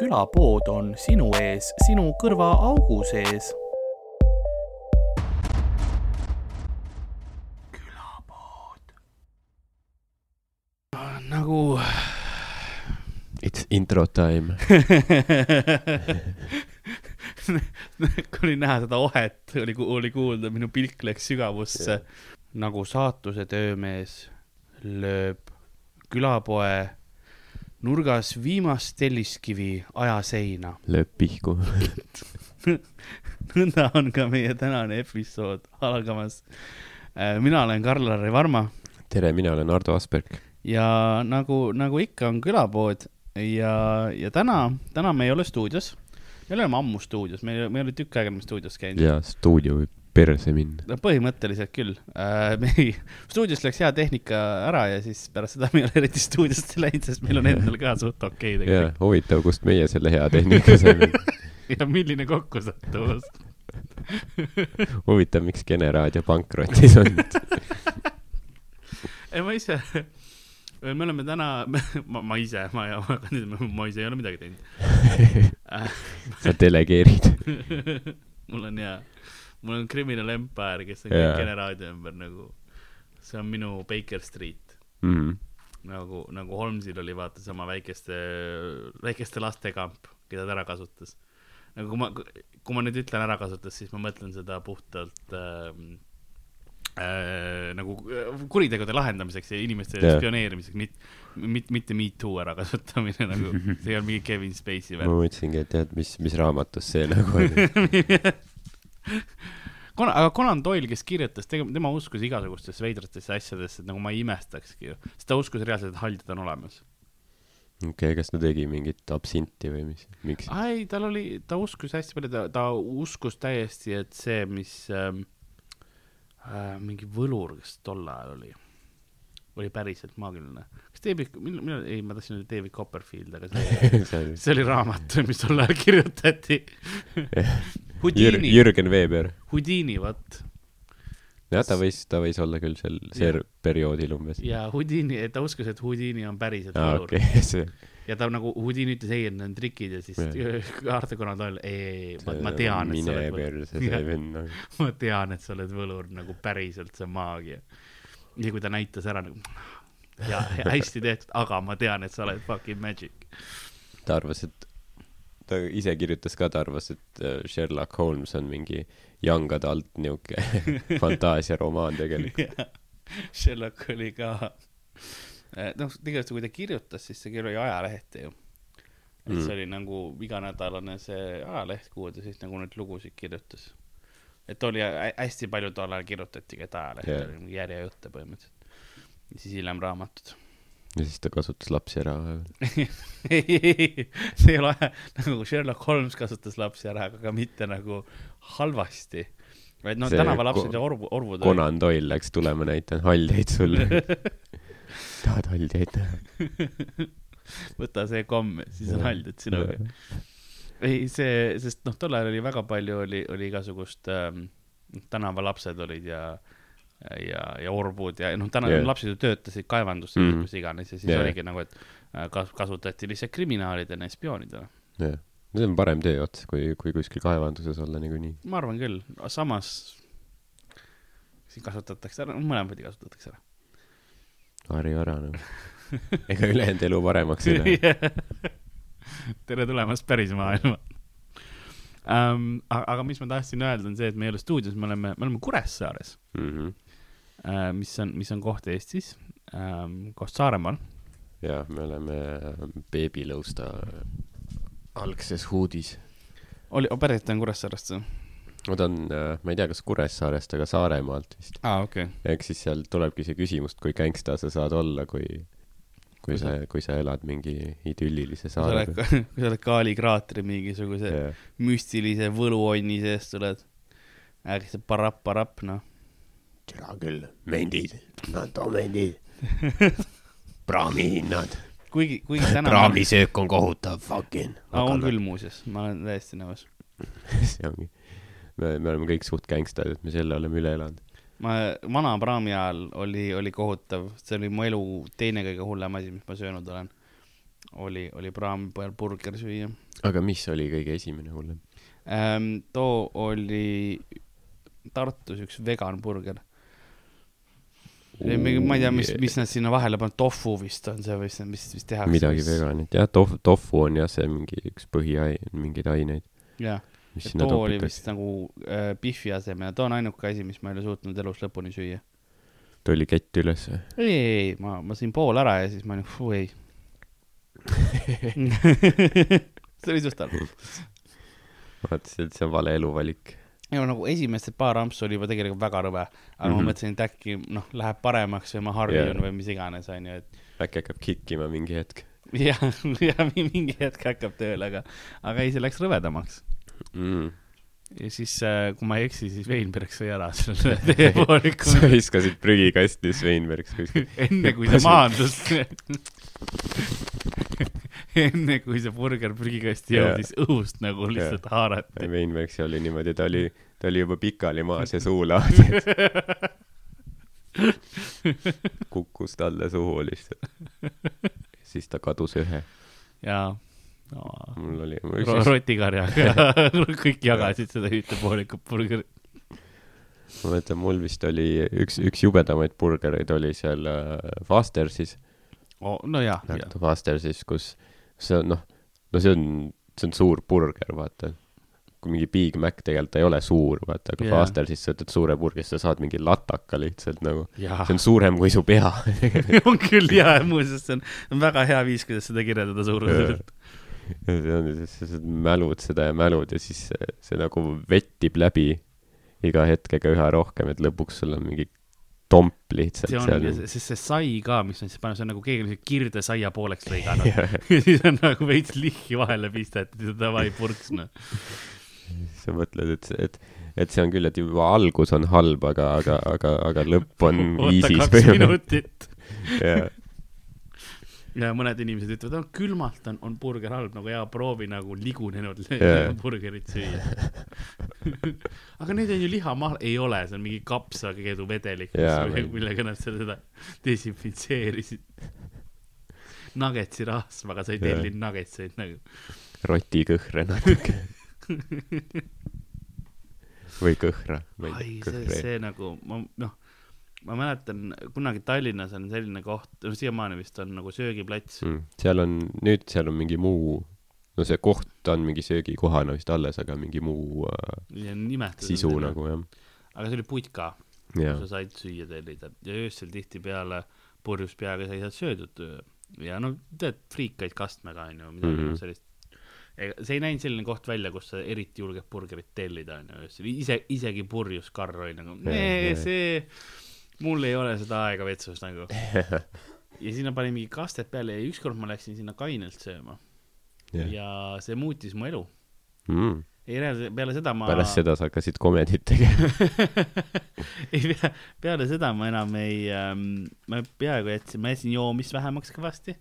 külapood on sinu ees, sinu kõrvaaugu sees. külapood. nagu It's intro time kui oli näha seda ohet, oli, oli kuulda, minu pilk läks sügavusse Jah. nagu saatuse töömees lööb külapoe nurgas viimast telliskivi ajaseina. lööb pihku nõnda on ka meie tänane episood algamas. mina olen Karl-Lari Varma tere, mina olen Ardo Asperg. ja nagu, nagu ikka on külapood ja, ja täna, täna me ei ole stuudios. me oleme ammu stuudios, me, me ei ole tükk aega enam stuudios käinud. ja stuudio võib perse minna. no põhimõtteliselt küll äh,. me ei, stuudios läks hea tehnika ära ja siis pärast seda me ei ole eriti stuudiosse läinud, sest meil on endal ka suht okei jaa tegelikult., huvitav, kust meie selle hea tehnika saime. ja milline kokkusattuvus. huvitav, miks Kene raadio pankrotis on. ei, ma ise, me oleme täna, ma, ma ise, ma, ma, ma ise ei ole midagi teinud sa delegeerid. mul on hea, mul on Criminal Empire, kes on Jaa. kõik Kene raadio ümber nagu, see on minu Baker Street Mhm. nagu, nagu Holmesil oli vaata sama väikeste, väikeste laste kamp, keda ta ära kasutas. nagu kui ma, kui ma nüüd ütlen ära kasutas, siis ma mõtlen seda puhtalt äh, äh, nagu kuritegude lahendamiseks ja inimeste Jaa. spioneerimiseks, mitte, mitte, mitte me too ärakasutamine nagu, see ei olnud mingi Kevin Spacey ma värk. mõtlesingi, et tead, mis, mis raamatus see nagu oli. Conan, aga Conan Doyle, kes kirjutas, tema uskus igasugustesse veidratesse asjadesse, et nagu ma ei imestakski ju, sest ta uskus reaalselt, et haldjad on olemas. okei okay,, kas ta tegi mingit absinti või mis, miks? ei, tal oli, ta uskus hästi palju, ta, ta uskus täiesti, et see, mis ähm, äh, mingi võlur, kes tol ajal oli, oli päriselt maagiline. kas David, millal, millal, ei, ma tahtsin öelda David Copperfield, aga see, see oli see oli raamat, mis tol ajal kirjutati. Jür-, Jürgen Veber. Houdini, vot. jah, ta võis, ta võis olla küll sel, sel perioodil umbes. ja Houdini, ta uskus, et Houdini on päriselt võlur okei okay. see, ja ta nagu, Houdini ütles ei, et need on trikid ja siis Arthur Conan Doyle, ei, ei, ei, ma, ma tean, et sa oled võlur. see nagu. ma tean, et sa oled võlur nagu päriselt, see maagia. ja kui ta näitas ära nagu ja hästi tehtud, aga ma tean, et sa oled fucking magic. ta arvas, et ta ise kirjutas ka, ta arvas, et äh, Sherlock Holmes on mingi young adult niuke fantaasiaromaan tegelikult. Sherlock oli ka, noh, tegelikult kui ta kirjutas, siis see oli ajalehte ju. et Mm. see oli nagu iganädalane see ajaleht, kuhu ta siis nagu neid lugusid kirjutas. et oli hä- hästi palju tol ajal kirjutatigi, et ajaleht Jah. oli järjejutte põhimõtteliselt. ja siis hiljem raamatud. Ja siis ta kasutas lapsi ära. ei, ei, see ei ole nagu Sherlock Holmes kasutas lapsi ära, aga mitte nagu halvasti. vaid no See tänava ko- lapsed ja orvu, orvud Conan Doyle läks tulema, näitan haljaid sulle. tahad haljaid näha? võta see komm, siis on haljad sinuga. ei, see, sest noh, tol ajal oli väga palju, oli, oli igasugust ähm,, tänavalapsed olid ja, ja, ja orvud ja noh, täna yeah. lapsed ju töötasid kaevandustes mm., kus iganes ja siis yeah. oligi nagu, et äh, kas-, kasutati lihtsalt kriminaalidena ja spioonidena. jah, see on parem tööots, kui, kui kuskil kaevanduses olla niikuinii. ma arvan küll, samas siin kasutatakse ära, mõlemat kasutatakse ära. harju ära nagu. ega ülejäänud elu paremaks ei lähe. tere tulemast päris maailma um,. aga mis ma tahtsin öelda, on see, et me ei ole stuudios, me oleme, me oleme Kuressaares Mhm. uh,, mis on, mis on koht Eestis um,, koht Saaremaal. jah, me oleme beebilõusta algses huudis. oli, päriselt on Kuressaarest või? ma ta on, ma ei tea, kas Kuressaarest, aga Saaremaalt vist. aa, okei okay.. ehk siis seal tulebki see küsimus, kui gängsta sa saad olla, kui, kui sa, kui sa elad mingi idüllilise saare oled, kui sa oled Kaali kraatri mingisuguse peal. müstilise võluonni sees tuled. äkki see parapp-parapp, noh. Tere küll, mendid, NATO mendid. praamihinnad. kuigi, kuigi täna. praamisöök on kohutav, fucking. aa, on küll muuseas, ma olen täiesti nõus. see ongi. me, me oleme kõik suht gängstad, et me selle oleme üle elanud. ma vana praami ajal oli, oli kohutav, see oli mu elu teine kõige hullem asi, mis ma söönud olen. oli, oli praami peal burger süüa aga mis oli kõige esimene hullem? ähm,. too oli Tartus üks vegan burger. Ma ei tea, mis, mis nad sinna vahele panevad, tofu vist on see või mis, mis tehakse. midagi. veganit, jah, tofu, tofu on jah, see mingi üks põhiaine, mingeid aineid, jah, mis ja too oli vist nagu äh, Biffi asemel, too on ainuke asi, mis ma ei ole suutnud elus lõpuni süüa. tuli kett ülesse. ei, ei, ei, ma, ma sõin pool ära ja siis ma olin, fuu ei. see oli suht halb. vaatasin, et see on vale eluvalik. Ja nagu esimesed paar ampsu oli juba tegelikult väga rõve, aga mm -hmm. Mhm. ma mõtlesin, et äkki noh, läheb paremaks või ma harjun Jaa. või mis iganes, onju, et äkki hakkab kikkima mingi hetk jah, ja mingi hetk hakkab tööle, aga, aga ei, see läks rõvedamaks. mm.. ja siis, kui ma ei eksi, siis Veinberg sõi ära selle teepooliku sa viskasid prügikasti Sveinbergs kuskil. enne kui see maandus. Enne kui see burger prügikasti jõudis õhust nagu lihtsalt haarati. Veinbergs oli niimoodi, ta oli, ta oli juba pikali maas ja suu lahti, kukkus talle suhu lihtsalt. siis ta kadus ühe. jaa no,. mul oli, Ro- rotikarjaga kõik jagasid seda ühte poolikut burgerit. ma mõtlen, mul vist oli üks, üks jubedamaid burgereid oli seal äh, Fostersis, no jah, Fostersis, kus see on noh, no see on, see on suur burger, vaata. kui mingi Big Mac tegelikult ei ole suur, vaata, aga yeah. Fostersis sa võtad suure burgeri, sa saad mingi lataka lihtsalt nagu, see on suurem kui su pea on küll jaa, muuseas see on, on väga hea viis, kuidas seda kirjeldada suuruselt. see on, sa mälud seda ja mälud ja siis see, see nagu vettib läbi iga hetkega üha rohkem, et lõpuks sul on mingi tomp lihtsalt see on ja see- sest see sai ka, mis nad siis panevad, see on nagu keegi on kirde saia pooleks lõiganud ja siis on nagu veits lihhi vahele pistetud ja davai purks noh. sa mõtled, et, et, et see on küll, et juba algus on halb, aga, aga, aga, aga lõpp on oota viisis kaks minutit. jah, ja mõned inimesed ütlevad, et külmalt on, on burger halb, nagu jaa, proovi nagu ligunenud burgerit süüa. aga need on ju lihamahl, ei ole, see on mingi kapsakeedu vedelik, millega, nad seda desinfitseerisid. Nuggetsi rasvaga sa ei tellinud nuggetseid nagu. rotikõhre natuke. või kõhra, ai, see, kõhre. see nagu, ma noh, ma mäletan kunagi Tallinnas on selline koht, no siiamaani vist on nagu söögiplats. Mm. seal on, nüüd seal on mingi muu, no see koht on mingi söögikohana vist alles, aga mingi muu äh, sisu. nagu jah. aga see oli putka, jaa sa, said süüa tellida ja öösel tihtipeale purjus peaga sai sealt söödud ja no tead, friikaid kastmega onju, midagi mm. -hmm. sellist. see ei näinud selline koht välja, kus sa eriti julged burgerit tellida onju öösel, ise, isegi purjus karr oli nagu, see, mul ei ole seda aega vetsus nagu. ja sinna pani mingi kastet peale ja ükskord ma läksin sinna kainelt sööma jah. ja see muutis mu elu. Mm. ei peale seda ma pärast seda sa hakkasid komedit tegema. ei pea, peale seda ma enam ei ähm,, ma peaaegu jätsin, ma jätsin joomist vähemaks kõvasti,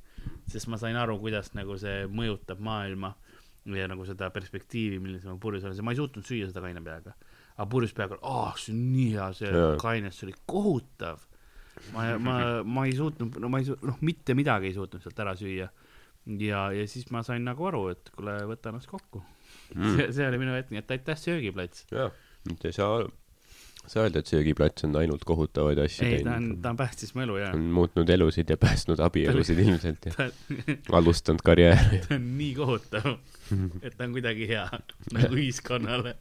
sest ma sain aru, kuidas nagu see mõjutab maailma ja nagu seda perspektiivi, milline see purjus on, ma ei suutnud süüa seda kaine peaga. aga purjus peaga, ah, see on nii hea, see Jaa. kaines, see oli kohutav. ma, ma, ma ei suutnud, no ma ei suutnud, noh, mitte midagi ei suutnud sealt ära süüa. ja, ja siis ma sain nagu aru, et kuule, võta ennast kokku mm.. see, see oli minu hetk, nii et aitäh, söögiplats. jah, mitte ei saa, sa öelda, et söögiplats on ainult kohutavaid asju ei, ta on, teinud. ta on päästis mu elu ja on muutnud elusid ja päästnud abielusid ilmselt ja ta, alustanud karjääri. ta on nii kohutav, et ta on kuidagi hea nagu ühiskonnale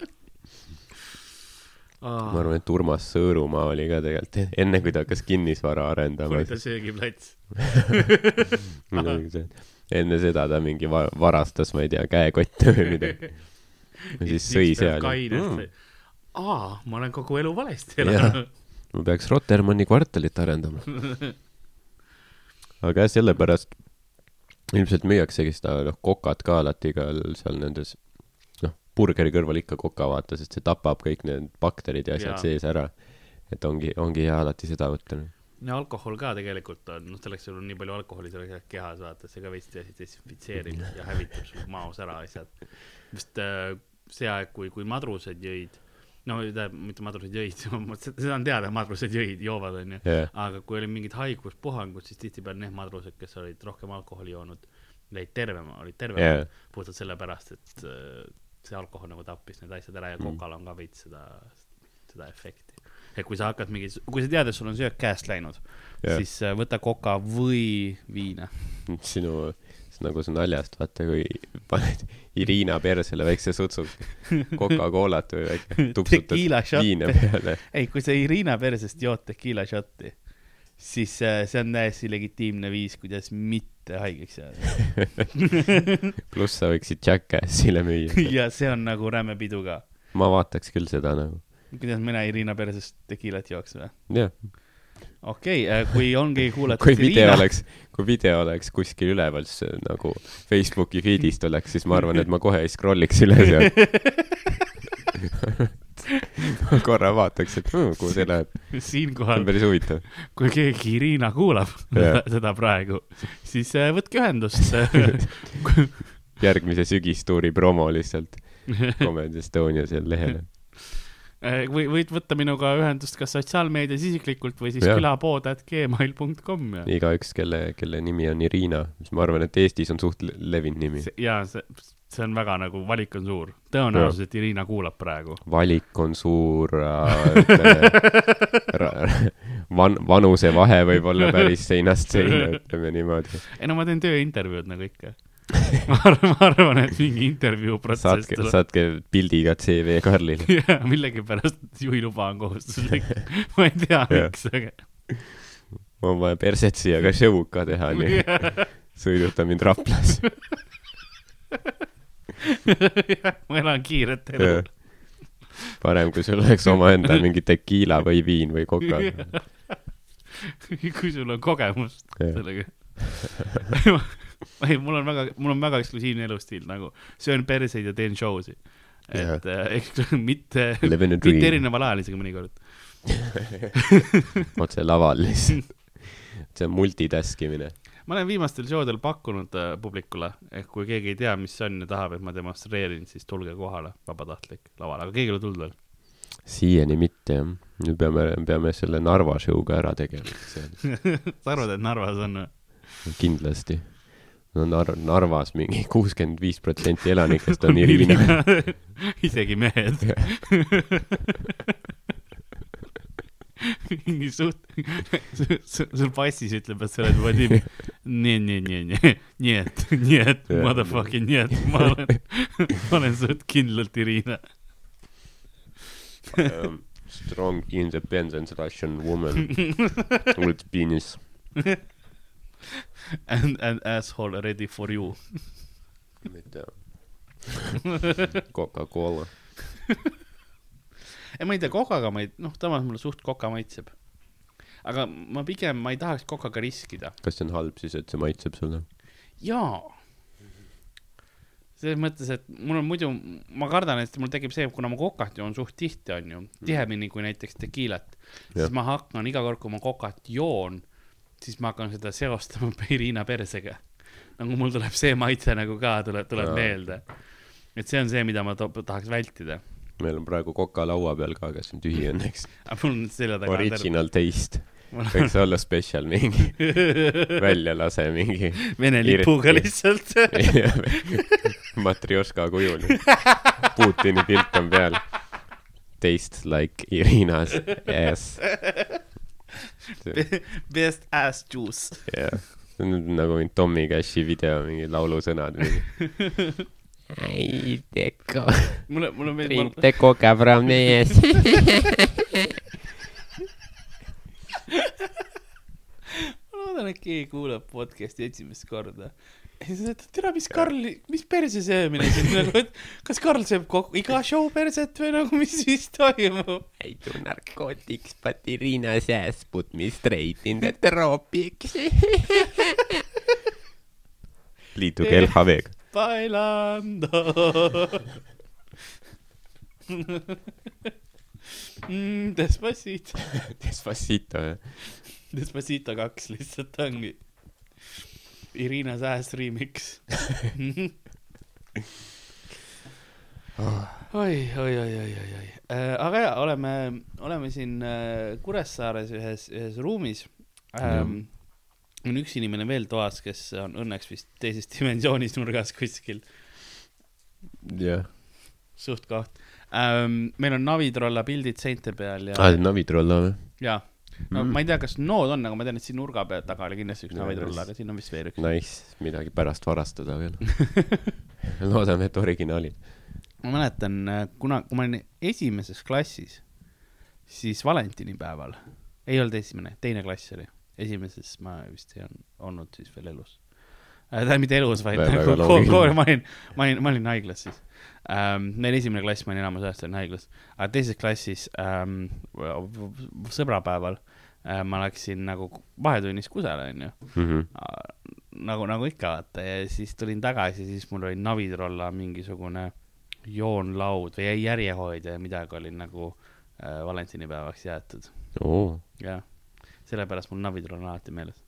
oh,. ma arvan, et Urmas Sõõrumaa oli ka tegelikult enne, kui ta hakkas kinnisvara arendama oli. ta söögiplats. enne seda ta mingi va- varastas, ma ei tea, käekotte või midagi. ja siis sõi seal. kainest mm.. aa, ma olen kogu elu valesti elanud. ma peaks Rotermanni kvartalit arendama. aga jah, sellepärast ilmselt müüaksegi seda, noh, kokat ka alati ka seal nendes, noh, burgeri kõrval ikka koka vaata, sest see tapab kõik need bakterid ja asjad sees ära. et ongi, ongi hea alati seda võtta. Ja alkohol ka tegelikult on, noh, selleks sul on nii palju alkoholi seal kehas, vaata, see ka veits desinfitseerib ja hävitab sul maos ära asjad. vist äh, see aeg, kui, kui madrused jõid, no tähendab, mitte madrused jõid, seda on teada, madrused jõid, joovad, onju. jah, aga kui oli mingid haiguspuhangud, siis tihtipeale need madrused, kes olid rohkem alkoholi joonud, olid tervema, olid tervemad jaa, puhtalt sellepärast, et äh, see alkohol nagu tappis need asjad ära ja Mm. kokal on ka veits seda, seda efekti. Et kui sa hakkad mingi, kui sa tead, et sul on söök käest läinud, Jah. siis äh, võta koka või viina. sinu, nagu see naljast, vaata kui paned Irina persele väikse sutsu Coca-Colat või väike tupsutad viina peale. ei, kui sa Irina persest jood tequila shot'i, siis äh, see on täiesti legitiimne viis, kuidas mitte haigeks jääda. pluss sa võiksid Jackassile müüa. ja see on nagu räme pidu ka. ma vaataks küll seda nagu. Kuidas mina Irina persest tequilat jooks või? jah, okei okay,, kui ongi kuulatud kui video oleks, kui video oleks kuskil üleval, siis äh, nagu Facebooki feed'ist oleks, siis ma arvan, et ma kohe ei scroll'iks üles ja ma korra vaataks, et hmm, kuhu see läheb. siinkohal on, päris huvitav. kui keegi Irina kuulab Jah. seda praegu, siis äh, võtke ühendust. järgmise sügistuuri promo lihtsalt Comedy Estonia seal lehel. Või võid võtta minuga ühendust kas sotsiaalmeedias isiklikult või siis külapood.gmail.com ja igaüks, kelle, kelle nimi on Irina, mis ma arvan, et Eestis on suht le- levinud nimi. ja see, see on väga nagu, valik on suur. tõenäosus, et Irina kuulab praegu. valik on suur äh,, ütleme, van-, vanusevahe võib olla päris seinast seina, ütleme niimoodi. ei no ma teen tööintervjuud nagu ikka. Ma arvan, ma arvan, et mingi intervjuu protsess saatke, saatke pildiga CV Karlile. jaa, millegipärast juhiluba on kohustuslik. ma ei tea, miks, aga. on vaja perset siia ka show'd ka teha, nii sõiduta mind Raplas. ma elan kiiret elu. parem, kui sul oleks omaenda mingi tekiila või viin või koka. kui sul on kogemust sellega. ei, mul on väga, mul on väga eksklusiivne elustiil nagu, söön perseid ja teen show si. et äh, eks mitte, mitte erineval ajal isegi mõnikord. otse laval lihtsalt. see on multitaskimine. ma olen viimastel show del pakkunud äh, publikule, et kui keegi ei tea, mis see on ja tahab, et ma demonstreerin, siis tulge kohale, vabatahtlik lavale, aga keegi ei ole tulnud veel. siiani mitte jah. nüüd peame, peame selle Narva show'ga ära tegema. sa arvad, et Narvas on või? kindlasti. No Nar-, Narvas mingi kuuskümmend viis protsenti elanikest on Irina. isegi mehed. mingi suht, sul passis ütleb, et sa oled Vadim. nii, nii, nii, nii, nii et, nii et, motherfucking nii et, ma olen, ma olen suht kindlalt Irina. um, strong independent Russian woman with penis. And, and asshole ready for you. mitte Coca-Cola. ei, ma ei tea, kokaga ma ei, noh, samas mulle suht koka maitseb. aga ma pigem, ma ei tahaks kokaga riskida. kas see on halb siis, et see maitseb sulle? jaa. selles mõttes, et mul on muidu, ma kardan, et mul tekib see, kuna ma kokat joon suht tihti, onju, tihemini kui näiteks tekiilat, siis ma hakkan iga kord, kui ma kokat joon, siis ma hakkan seda seostama Irina persega. nagu mul tuleb see maitse nagu ka tuleb, tuleb Jaa. meelde. et see on see, mida ma tahaks vältida. meil on praegu Coca laua peal ka, kes on tühi õnneks. aga mul on selja taga. Original taste. võiks olla spetsial mingi, välja lase mingi Vene lipuga lihtsalt. matrjoška kujul. Putini pilt on peal. Tastes like Irina's ass. Best ass juice. jah, see on nagu mingi Tommy Cashi video, mingi laulusõnad. ei teko, mulle, mulle drink meeldib, the coca from the ass. ma loodan, et keegi kuulab podcast'i esimest korda. Ja siis ütled, tere, mis Karl, mis perse söömine siin nagu, et kas Karl sööb kokku iga show perset või nagu, mis, mis toimub? I do narcotics but Irina's ass put me straight in the tropics. liituge LHV-ga. Bailando mm,. Despacito, Despacito, jah. Despacito kaks lihtsalt ongi. Irina Sääs remix. oi, oi, oi, oi, oi, oi, aga jaa, oleme, oleme siin äh, Kuressaares ühes, ühes ruumis ähm,. on üks inimene veel toas, kes on õnneks vist teises dimensioonis nurgas kuskil, jah. suht-koht ähm,. meil on Navitrolla pildid seinte peal ja aa, on Navitrolla või? jaa, no Mm. ma ei tea, kas nood on, aga ma tean, et siin nurga peal taga oli kindlasti üks Nice. Navitrolla, aga siin on vist veel üks. Nice, midagi pärast varastada veel. loodame, et originaalid. ma mäletan, kuna, kui ma olin esimeses klassis, siis valentinipäeval, ei olnud esimene, teine klass oli, esimeses ma vist ei olnud siis veel elus. tähendab, mitte elus, vaid nagu kool, loogiline. kool, ma olin, ma olin, ma olin haiglas siis ähm,. meil esimene klass, ma olin enamus ajast olin haiglas, aga teises klassis ähm, sõbrapäeval äh, ma läksin nagu vahetunnis kusele, onju Mhm. nagu, nagu ikka vaata ja siis tulin tagasi, siis mul oli Navitrolla mingisugune joonlaud või järjehoidja ja midagi oli nagu äh, valentinipäevaks jäetud. oo, jah, sellepärast mul Navitroll on alati meeles.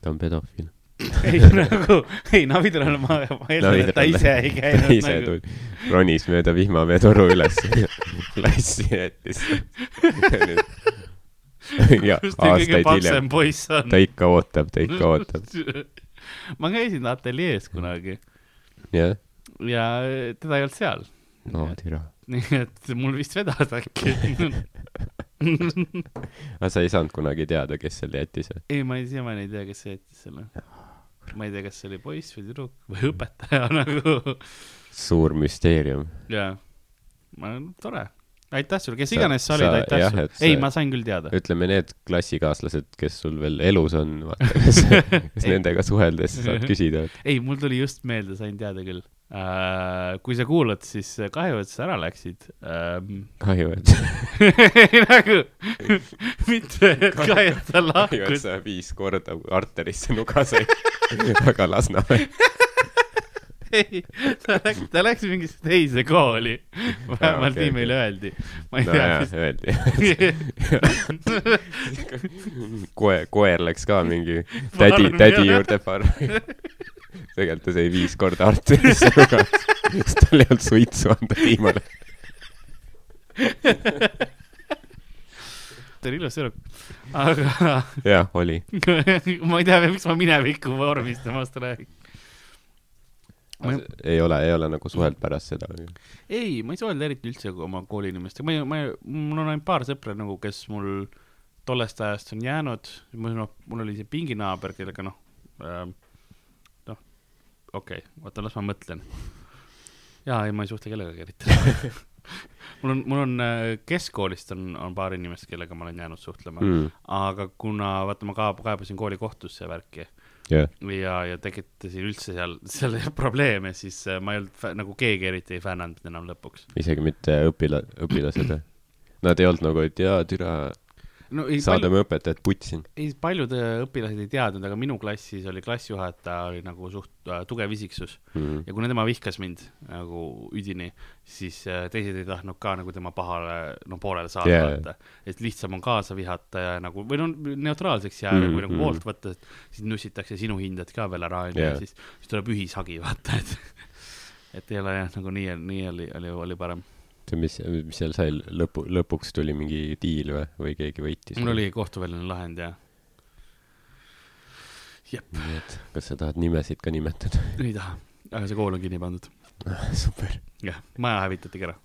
ta on pedofiil. ei nagu, ei Navitroll, ma, ma eeldan, et ta ise ei käinud ise nagu. tuli, ronis mööda vihmaveetoru üles klassi jättis. ja aastaid hiljem ta? ikka ootab, ta ikka ootab. ma käisin ta ateljees kunagi jah, ja teda ei olnud seal. no türa. nii et mul vist vedas äkki aga sa ei saanud kunagi teada, kes selle jättis või? ei, ma siiamaani ei tea, kes jättis selle. Ma ei tea, kas see oli poiss või tüdruk või õpetaja nagu. suur müsteerium. jaa, tore. aitäh sulle, kes Sa- iganes sa olid, aitäh jah, sulle ei, ma sain küll teada. ütleme, need klassikaaslased, kes sul veel elus on, vaata, kas, kas nendega suheldes saad küsida, ei, mul tuli just meelde, sain teada küll. Kui sa kuulad, siis kahju, et sa ära läksid um,. kahju, et, nagu, mitte, et kahju, et sa kahju, et sa viis korda arterisse nuga said. aga Lasnamäe. ei, ta läks, ta läks mingisse teise kooli. vähemalt nii meile öeldi. ma ei nojah, tea, öeldi. mis koer, koer läks ka mingi tädi tädi juurde farmi. Tegelikult ta sai viis korda arterisse nuga, sest tal ei olnud suitsu anda viimane. ta on ilus tüdruk. aga jah, oli. ma ei tea, miks ma mineviku vormis temast räägin. Ma- ei ole, ei ole nagu suhelt pärast seda. ei, ma ei suhelnud eriti üldse oma kooliinimestega, ma ei, ma ei, mul on ainult paar sõpra nagu, kes mul tollest ajast on jäänud, noh, mul oli see pinginaaber, kellega noh ähm,, okei okay,, oota, las ma mõtlen. jaa, ei, ma ei suhtle kellegagi eriti. mul on, mul on äh, keskkoolist on, on paar inimest, kellega ma olen jäänud suhtlema mm., aga kuna vaata, ma ka kaebasin kooli kohtusse ja värki jah, ja, ja tekitasin üldse seal, seal probleeme, siis äh, ma ei olnud nagu keegi eriti ei fännanud enam lõpuks. isegi mitte õpila-, õpilased või? Nad ei olnud nagu, et jaa, türa, no ei, palju, saadame õpetajat putsi. ei paljud äh, õpilased ei teadnud, aga minu klassis oli klassijuhataja oli nagu suht äh, tugev isiksus Mm. ja kuna tema vihkas mind nagu üdini, siis äh, teised ei tahtnud ka nagu tema pahale no poolele saada yeah. vaata. et lihtsam on kaasa vihata ja nagu või no neutraalseks jääda mm,, Mm, kui nagu mm. poolt võtta, siis nussitakse sinu hinded ka veel ära onju ja siis, siis tuleb ühishagi vaata, et et ei ole jah, nagu nii, nii oli, oli, oli parem. mis, mis seal sai, lõpu, lõpuks tuli mingi diil või, või keegi võitis? mul oli kohtuväline lahend ja nii et kas sa tahad nimesid ka nimetada? ei taha, aga see kool on kinni pandud. super, jah, maja hävitatigi ära.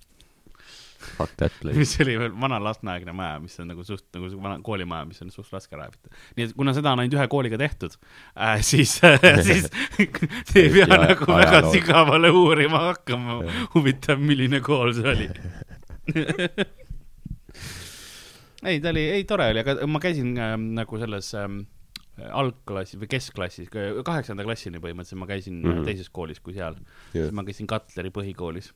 Fuck that place. mis oli veel vana Lasnamäe maja, mis on nagu suht nagu vana koolimaja, mis on suht raske hävitada. nii et kuna seda on ainult ühe kooliga tehtud äh,, siis äh, siis ei pea Ja nagu väga ajalood. sügavale uurima hakkama. huvitav, milline kool see oli. ei, ta oli, ei tore oli, aga ma käisin ähm, nagu selles ähm, algklassis või keskklassis, kaheksanda klassini põhimõtteliselt ma käisin mm. -hmm. teises koolis kui seal. siis ma käisin Katleri põhikoolis,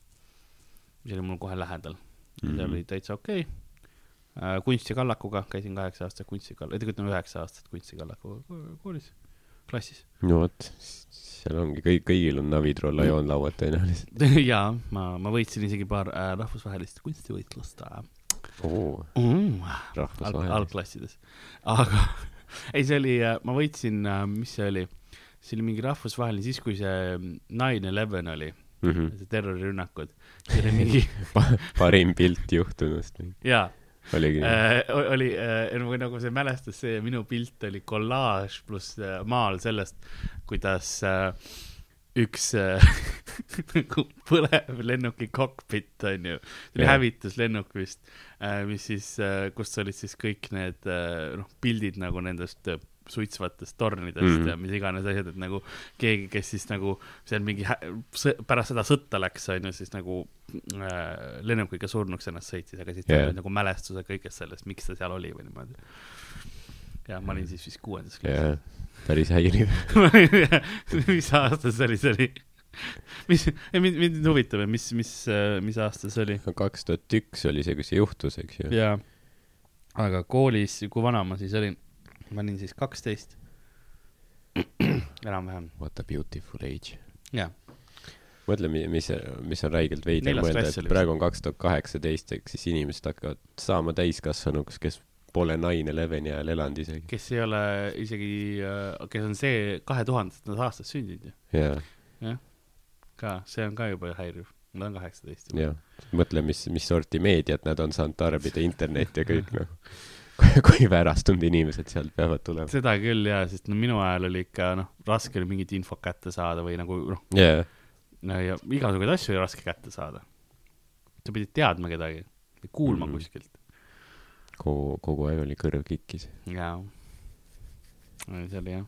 mis oli mul kohe lähedal mm. -hmm. see oli täitsa okei okay.. kunstikallakuga käisin kaheksa aastat kunstikalla, tegelikult on üheksa aastat kunstikallakuga ko- koolis, klassis. no vot, seal ongi, kõik, kõigil on Navitrolla joonlauad tõenäoliselt. jaa, ma, ma võitsin isegi paar äh, rahvusvahelist kunstivõitlust äh, oo, mm, alg, rahvusvaheline. algklassides. aga ei, see oli, ma võitsin, mis see oli, see oli mingi rahvusvaheline, siis kui see nine eleven oli, Mhm. see terrorirünnakud, see oli mingi parim pilt juhtunust. jaa, oligi. Äh, oli äh, või nagu see mälestus, see minu pilt oli kollaaž pluss äh, maal sellest, kuidas äh, üks äh, nagu põlev lennuki kokpit onju, see oli hävituslennuk vist äh,, mis siis äh,, kus olid siis kõik need äh, noh, pildid nagu nendest äh, suitsvatest tornidest mm. Mhm. ja mis iganes asjad, et nagu keegi, kes siis nagu seal mingi pärast seda sõtta läks, onju, siis nagu äh, lennukiga surnuks ennast sõitis, aga siis yeah. nagu mälestused kõigest sellest, miks ta seal oli või niimoodi. ja ma olin siis vist kuuendas jaa päris häiriv klassis. mis aasta see oli, see oli, mis, mind, mind huvitab, mis, mis, mis aasta see oli? kaks tuhat üks oli see kui see juhtus eks ju jaa, aga koolis, kui vana ma siis olin? Ma olin siis kaksteist. enam-vähem, what a beautiful age. Jaa. mõtle mi- mis mis on räigelt veider mõelda et praegu on kaks tuhat kaheksateist ehk siis inimesed hakkavad saama täiskasvanuks kes pole nine eleveni ajal elanud isegi. Kes ei ole isegi, kes on see kahe tuhandendas aastas sündinud ju, jaa ka, see on ka juba häiriv. ma olen kaheksateist juba. jah. Mõtle mis mis sorti meediat nad on saanud tarbida internet ja kõik noh kui väärastunud inimesed sealt peavad tulema seda küll jaa, sest no minu ajal oli ikka noh, raske oli mingit infot kätte saada või nagu noh, jaa no ja igasuguseid asju oli raske kätte saada. sa pidid teadma kedagi, kuulma mm. kuskilt. kogu kogu aeg oli kõrv kikkis jaa. see oli jah.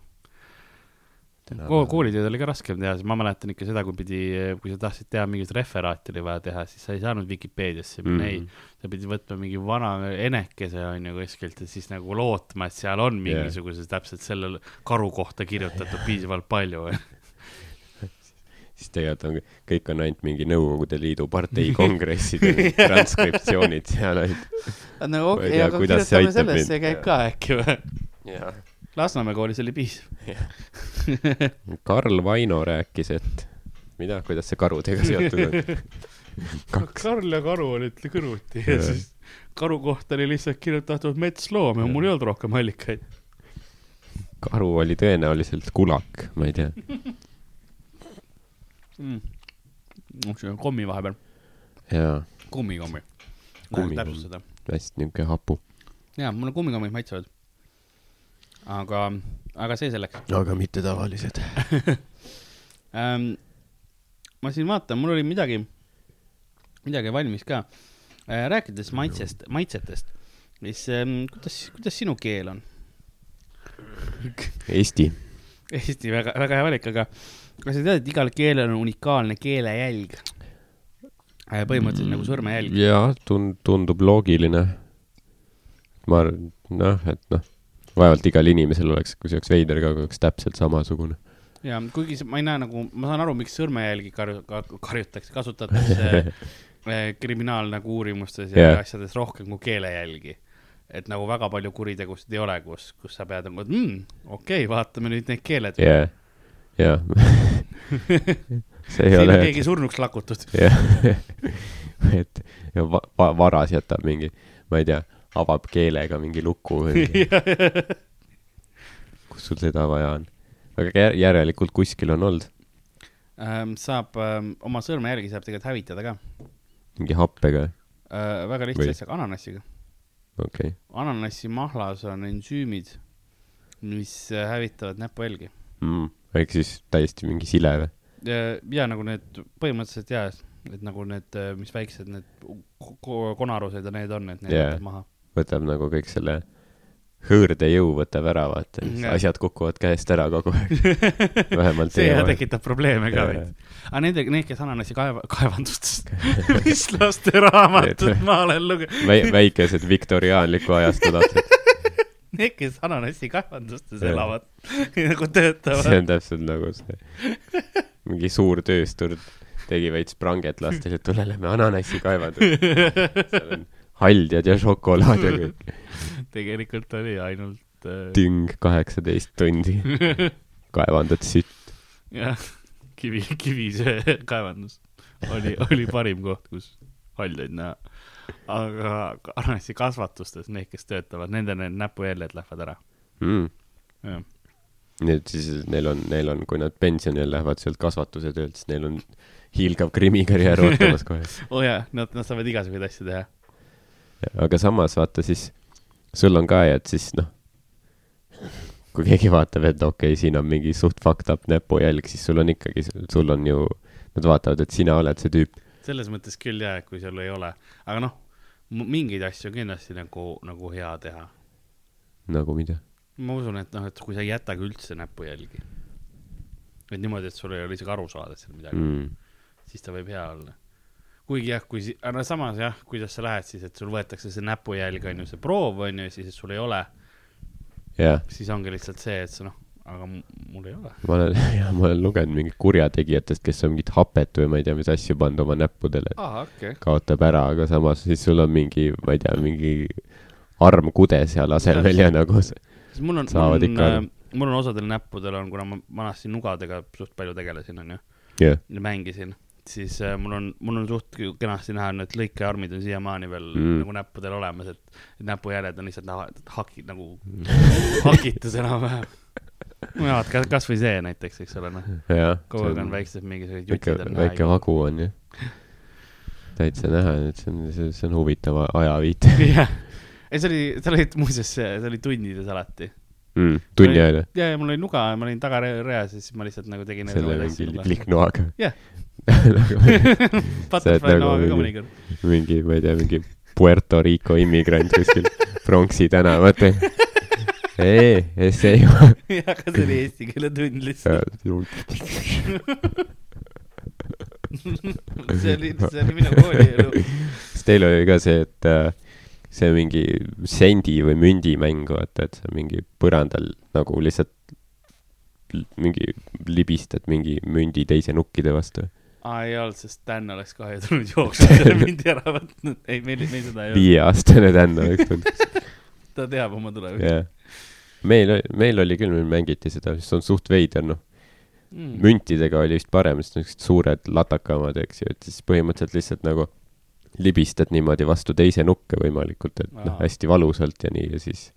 Täna- Ko-, koolitööd oli ka raskem teha, sest ma mäletan ikka seda, kui pidi, kui sa tahtsid teha mingit referaati oli vaja teha, siis sa ei saanud Vikipeediasse minna mm., Mhm. ei. sa pidid võtma mingi vana enekese on ju kuskilt ja siis nagu lootma, et seal on mingisuguse täpselt selle karu kohta kirjutatud piisavalt palju. siis tegelikult on kõik on ainult mingi Nõukogude Liidu partei kongresside transkriptsioonid seal ainult no okei, tea, aga kuidas see kirjutame aitab sellest, see käib ka äkki või? jah Lasnamäe koolis oli piisav. Karl Vaino rääkis et mida kuidas see karudega seotud on Karl ja karu olid kõrvuti ja siis karu kohta oli lihtsalt kirjutatud metsloom ja mul ei olnud rohkem allikaid. karu oli tõenäoliselt kulak ma ei tea mm.. on kommi vahepeal, jaa. Kummikommi. täpsustada. hästi niuke hapu jaa, mulle kummikommid maitsevad. aga, aga see selleks aga mitte tavalised ähm,. ma siin vaatan, mul oli midagi, midagi valmis ka äh,. rääkides maitsest, maitsetest, siis ähm, kuidas, kuidas sinu keel on? Eesti Eesti väga, väga hea valik, aga kas sa tead, et igal keelel on unikaalne keelejälg? põhimõtteliselt nagu sõrmejälg. jaa tund- tundub loogiline ma arvan noh et noh vaevalt igal inimesel oleks kui see oleks veider ka kui oleks täpselt samasugune ja kuigi ma ei näe nagu, ma saan aru, miks sõrmejälgi karju-, karjutakse, kasutatakse eh, kriminaal nagu uurimustes ja Jah. yeah. asjades rohkem kui keelejälgi. et nagu väga palju kuritegusid ei ole, kus, kus sa pead nagu, et mm, okei okay,, vaatame nüüd need keeled see ei siin on ole keegi surnuks lakutud. jah et ja va- va- varas jätab mingi ma ei tea avab keelega mingi luku või kus sul seda vaja on aga jär- järelikult kuskil on olnud Ähm, saab ähm, oma sõrmejälgi saab tegelikult hävitada ka mingi happega äh,. väga lihtsa asjaga, ananassiga. okei okay. ananassi mahlas on ensüümid, mis äh, hävitavad näpujälgi. mm. ehk siis täiesti mingi sile või ja, nagu need põhimõtteliselt ja, et nagu need, mis väiksed need ko- ko- konarused ja need on, et need Jaa. võtab maha. Võtab nagu kõik selle hõõrdejõu võtab ära vaata Jah. asjad kukuvad käest ära kogu aeg vähemalt see teie ja vahel. tekitab probleeme ka veits. aga nende, need, kes ananassi kaeva, kaevandustest, mis lasteraamatut ma olen lugenud, Väi- väikesed viktoriaanliku ajastu lapsed need, kes ananassi kaevandustes elavad, nagu see töötavad. on täpselt nagu see mingi suur tööstur tegi veits pranget lastele et tule lähme ananassi kaevandama seal on haldjad ja šokolaad ja kõik tegelikult oli ainult äh, ting kaheksateist tundi kaevandad sütt jah, kivi, kivisöe kaevandus oli, oli parim koht, kus haljaid näha. aga ananassi kasvatustes need, kes töötavad, nende need näpujäljed lähevad ära. mm. jah, nii et siis neil on neil on kui nad pensionile lähevad sealt kasvatuse töölt siis neil on hiilgav krimikarjäär ootamas kohe oo oh jaa, nad, nad saavad igasuguseid asju teha. Aga samas vaata siis, sul on ka, et siis noh, kui keegi vaatab, et okei okay,, siin on mingi suht fucked up näpujälg, siis sul on ikkagi, sul on ju, nad vaatavad, et sina oled see tüüp. selles mõttes küll jah, et kui sul ei ole, aga noh, mingeid asju on kindlasti nagu, nagu hea teha. nagu mida? ma usun, et noh, et kui sa ei jätagi üldse näpujälgi, et niimoodi, et sul ei ole isegi aru saada seal midagi mm., siis ta võib hea olla. Kuigi jah, kui, aga samas jah, kuidas sa lähed siis, et sul võetakse see näpujälg on ju, see proov on ju, siis, et sul ei ole, jah, siis ongi lihtsalt see, et sa noh, aga mul ei ole. ma olen, jah, ma olen lugenud mingit kurjategijatest, kes on mingit hapet või ma ei tea, mis asju pannud oma näppudele, okay.. kaotab ära, aga samas siis sul on mingi, ma ei tea, mingi armkude seal asemel ja nagu siis mul on, mul on aru., mul on osadel näppudel on, kuna ma vanasti nugadega suht palju tegelesin, onju, jah, ja mängisin, siis äh, mul on, mul on suht kenasti näha, need lõikearmid on siiamaani veel Mm. mm. nagu näppudel olemas, et et näpujäljed on lihtsalt näha, hakid nagu hakitus enam-vähem. no vaat, kas, kasvõi see näiteks, eks ole, noh, kogu aeg on väiksed mingisugused jutid on, väike. vagu on ju. täitsa näha, et see on, see, see on huvitav ajaviite jah, ei see oli, see oli muuseas, see oli tundides alati. mm,. tunni ajal ja, ja mul oli nuga, ma olin tagareas ja siis ma lihtsalt nagu tegin. selle mingi likknoaga. Jah. nagu Butterfly nagu noaga ka mingi- mõnikord. mingi, ma ei tea, mingi Puerto Rico immigrant kuskil Pronksi tänavatel. ei, see ei ole. jah, aga see oli eesti keele tund lihtsalt. see oli, see oli minu koolielu. kas teil oli ka see, et äh, see mingi sendi või mündi mäng, vaata, et sa mingi põrandal nagu lihtsalt mingi libistad mingi mündi teise nukkide vastu? aa, ei olnud, sest Dan oleks kohe tulnud jooksma selle mündi ära võtnud. ei, meil, meil seda ei olnud. viieaastane Dan oleks tulnud, ta teab oma tulevikku jah. meil, meil oli küll, meil mängiti seda, see on suht veider, noh. mm.. müntidega oli vist parem, sest niisugused suured latakamad, eks ju, et siis põhimõtteliselt lihtsalt nagu libistad niimoodi vastu teise nukke võimalikult, et noh, hästi valusalt ja nii ja siis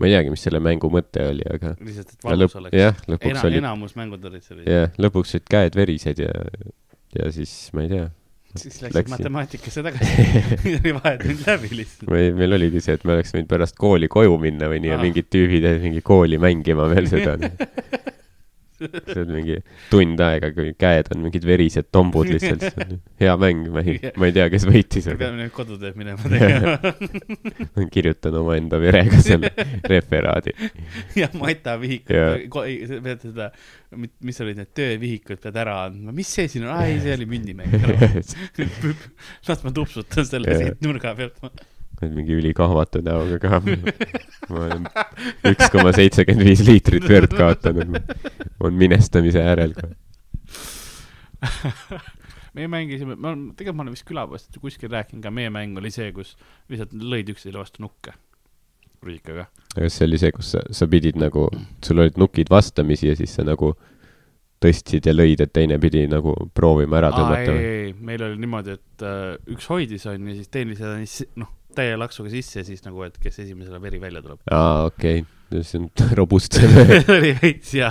ma ei teagi, mis selle mängu mõte oli, aga lihtsalt, et ja valus lõpp, oleks. jah, lõpuks Ena, oli, enamus mängud olid sellised. jah, lõpuks olid käed verised ja, ja siis ma ei tea, siis läksid läksin. matemaatikasse tagasi. oli vahetund läbi lihtsalt. meil, meil oligi see, et me oleks võinud pärast kooli koju minna või nii ja Aa. mingid tüübid jäid mingi kooli mängima veel seda. see on mingi tund aega, kui käed on mingid verised tombud lihtsalt. hea mäng, ma ei, ma ei tea, kes võitis, me peame nüüd kodutööd minema tegema. kirjutan omaenda verega selle referaadi. ja Mata vihik Jaa., pead seda, mis olid need töövihikud, pead ära andma, mis see siin on, aa ei, see oli mündimäng. las ma tupsutan selle siit nurga pealt. Mingi ülikahvatu näoga ka. ma olen üks koma seitsekümmend viis liitrit verd kaotanud. on minestamise äärel ka. meie mängisime, ma, tegelikult ma olen vist külapoest kuskil rääkinud ka, meie mäng oli see, kus lihtsalt lõid üksteisele vastu nukke. rusikaga. kas see oli see, kus sa, sa pidid nagu, sul olid nukid vastamisi ja siis sa nagu tõstsid ja lõid, et teine pidi nagu proovima ära tõmmata ei, või? ei, meil oli niimoodi, et äh, üks hoidis on ja siis teine seda noh, täie laksuga sisse ja siis nagu, et kes esimesele veri välja tuleb. aa, okei okay. see on robustsem. oli veits ja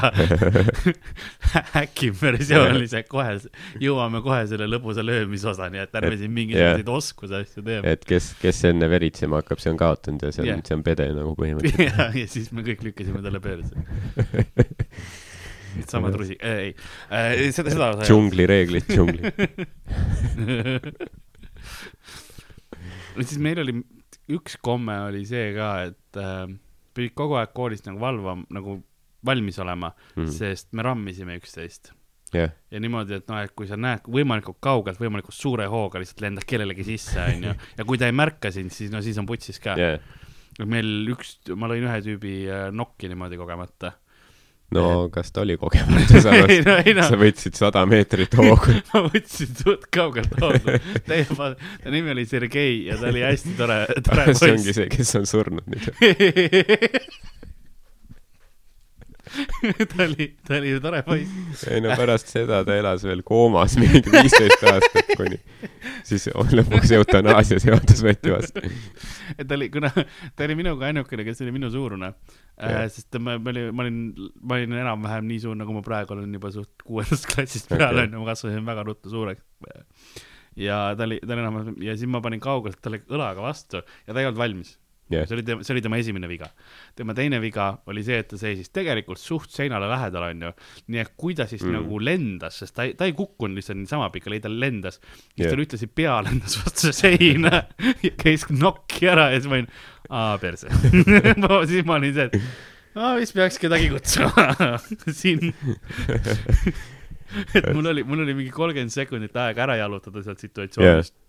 häkim versioon oli see, kohe jõuame kohe selle lõbusa löömisosani, et ärme siin mingisuguseid oskuse asju teeme. et kes, kes enne veritsema hakkab, see on kaotanud ja see on yeah., see on pede nagu põhimõtteliselt. ja, ja siis me kõik lükkasime talle pöörde. sama trusi, ei, ei, seda, seda ei džungli reeglid, džungli. olnud. siis meil oli, üks komme oli see ka, et äh, pidid kogu aeg koolis nagu valvam-, nagu valmis olema mm., Mhm. sest me rammisime üksteist. jah, ja niimoodi, et noh, et kui sa näed võimalikult kaugelt, võimalikult suure hooga lihtsalt lendad kellelegi sisse, onju. ja kui ta ei märka sind, siis no siis on putsis ka. jah. meil üks, ma lõin ühe tüübi äh, nokki niimoodi kogemata. No kas ta oli kogemata, sa ei no, ei no sa, võtsid sada meetrit hoogu. ma võtsin suht kaugelt hoogu. ta nimi oli Sergei ja ta oli hästi tore, tore see ongi poiss. see, kes on surnud nüüd. ta oli, ta oli ju tore poiss. ei no pärast seda ta elas veel koomas mingi viisteist aastat kuni, siis lõpuks eutanaasia seadus võeti vastu. et ta oli, kuna ta oli minuga ainukene, kes oli minu suurune äh, sest ma, ma olin, ma olin, ma olin enam-vähem nii suur, nagu ma praegu olen juba suht kuuendast klassist peale onju, ma kasvasin väga ruttu suureks. ja ta oli, ta oli enam- ja siis ma panin kaugelt talle õlaga vastu ja ta ei olnud valmis Jah. see oli tema, see oli tema esimene viga. tema teine viga oli see, et ta seisis tegelikult suht seinale lähedal, onju. nii et kui ta siis mm. Nagu lendas, sest ta ei, ta ei kukkunud lihtsalt niisama pikali, ta lendas, siis Jah. tal ühtlasi pea lendas vastu seina ja käis nokki ära ja siis ma olin, aa perse. siis ma olin see, et aa vist peaks kedagi kutsuma siin. et mul oli, mul oli mingi kolmkümmend sekundit aega ära jalutada sealt situatsioonist yeah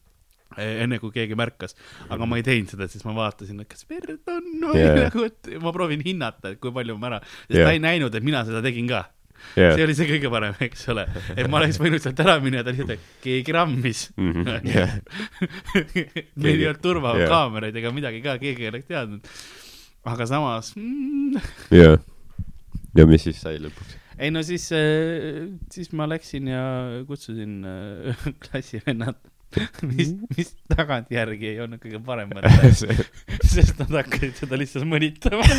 enne kui keegi märkas, aga ma ei teinud seda, siis ma vaatasin, et kas verd on või yeah. nagu, et ma proovin hinnata, et kui palju ma ära, sest yeah. Ta ei näinud, et mina seda tegin ka jah see, oli see kõige parem, eks ole, et ma oleks võinud sealt ära minna ta lihtsalt, keegi rammis. Mhm. jah, meil ei olnud turvakaameraid Jaa. ega midagi ka, keegi ei oleks teadnud. aga samas mm,, jah. ja mis siis sai lõpuks? ei no siis, siis ma läksin ja kutsusin äh, klassivennad, mis, mis tagantjärgi ei olnud kõige parem mõte, sest nad hakkasid seda lihtsalt mõnitama.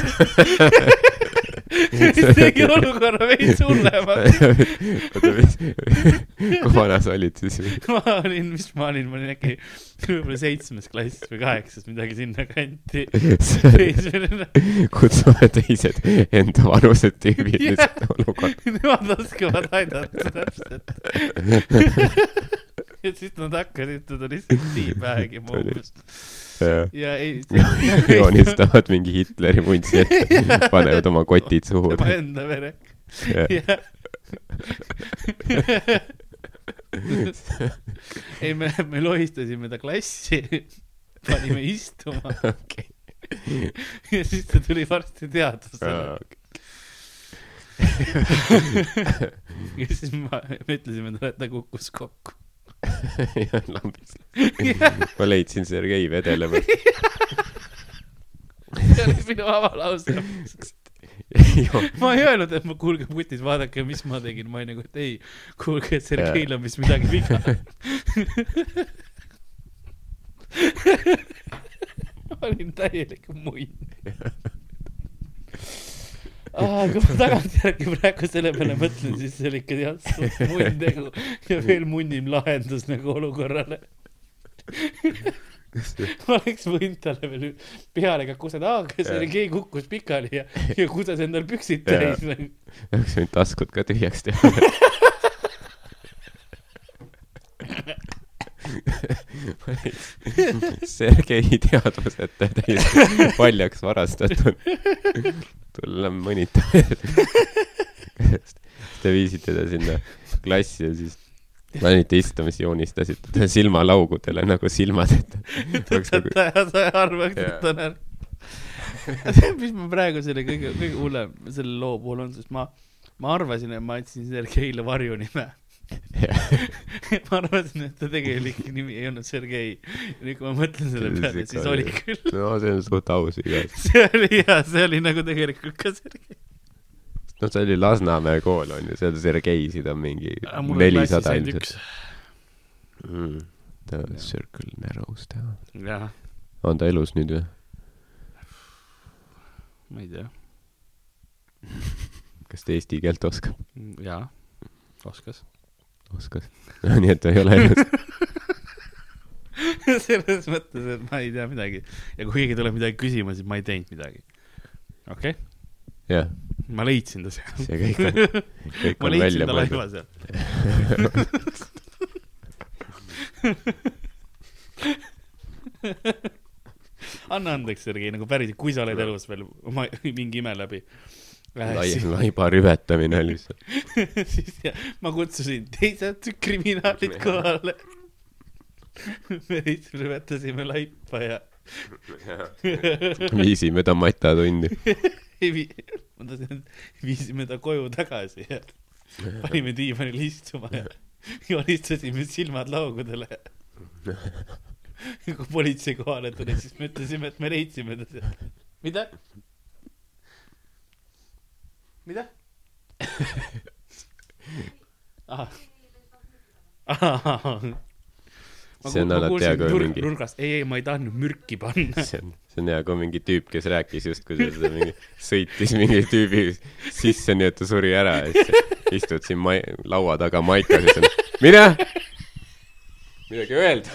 mis tegi olukorra veits hullemaks. oota, mis, kui vana sa olid siis? ma olin, mis ma olin, ma olin äkki võib-olla seitsmes klass või kaheksas, midagi sinnakanti. kutsume teised enda vanused tüübid lihtsalt olukorda. Nemad oskavad aidata täpselt. Ja siis nad hakkasid teda lihtsalt tiibägi moomust ja ei. joonistavad mingi Hitleri muntsi ette, panevad oma kotid suhu. tema enda vere. jah. ei, me, me lohistasime ta klassi, panime istuma okei, ja siis ta tuli varsti teadvusele. ja siis ma, me ütlesime talle, et ta kukkus kokku. lambis. ma leidsin Sergei vedelemas. see oli minu avalause. ma ei öelnud, et ma, kuulge putis, vaadake, mis ma tegin, ma olin nagu, et ei, kuulge, Sergeil on vist midagi viga. ma olin täielik munn. Kui ma tagantjärgi praegu selle peale mõtlen, siis see oli ikka jah, munn tegu ja veel munnim lahendus nagu olukorrale. ma oleks võinud talle veel peale ka kuseda, kas Jah. Sergei kukkus pikali ja, ja kuses endal püksid täis nagu. oleks võinud taskud ka tühjaks teha. Sergei teadvuseta täiesti paljaks varastatud. tulla mõnitama. Te viisite ta sinna klassi ja siis panite istuma, siis joonistasite ta silmalaugudele nagu silmad, et nagu ta ja sa ei arva, et ta on ära. mis ma praegu selle kõige, kõige hullem selle loo puhul on, sest ma, ma arvasin, et ma andsin Sergeile varjunime. ma arvasin, et ta tegelik nimi ei olnud Sergei. nüüd, kui ma mõtlen selle peale, siis oli küll. no see on suht aus igas. see oli hea, see oli nagu tegelikult ka Sergei. no see oli Lasnamäe kool on ju, seal Sergeisid on mingi nelisada ilmselt mm.. The circle narrows down. on ta elus nüüd või? ma ei tea. kas ta eesti keelt oskab? jaa, oskas. Oskas. nii et ta ei ole elus. selles mõttes, et ma ei tea midagi ja kui keegi tuleb midagi küsima, siis ma ei teinud midagi. okei okay?, jah, ma leidsin ta sealt. see kõik on, kõik ma on leidsin välja ta laiva mõeldud. sealt. anna andeks, Sergei, nagu päriselt, kui sa oled elus veel oma mingi ime läbi. lai, laiba rüvetamine lihtsalt. siis ja, ma kutsusin teised kriminaalid kohale. me rüvetasime laipa ja viisime ta matatundi. ma tahtsin, viisime ta koju tagasi ja panime diivanil istuma ja joonistasime silmad laugudele. kui politsei kohale tuli, siis me ütlesime, et me leidsime ta sealt. mida? mida? ahah. ahah. See on alati hea, kui on mingi- nurgast, ei, ei, ma ei tahtnud mürki panna. see on, see on hea, kui mingi tüüp, kes rääkis justkui seda mingi, sõitis mingi tüübi sisse, nii et ta suri ära ja siis istud siin mai-, laua taga maikas ja siis on, mine. midagi öelda.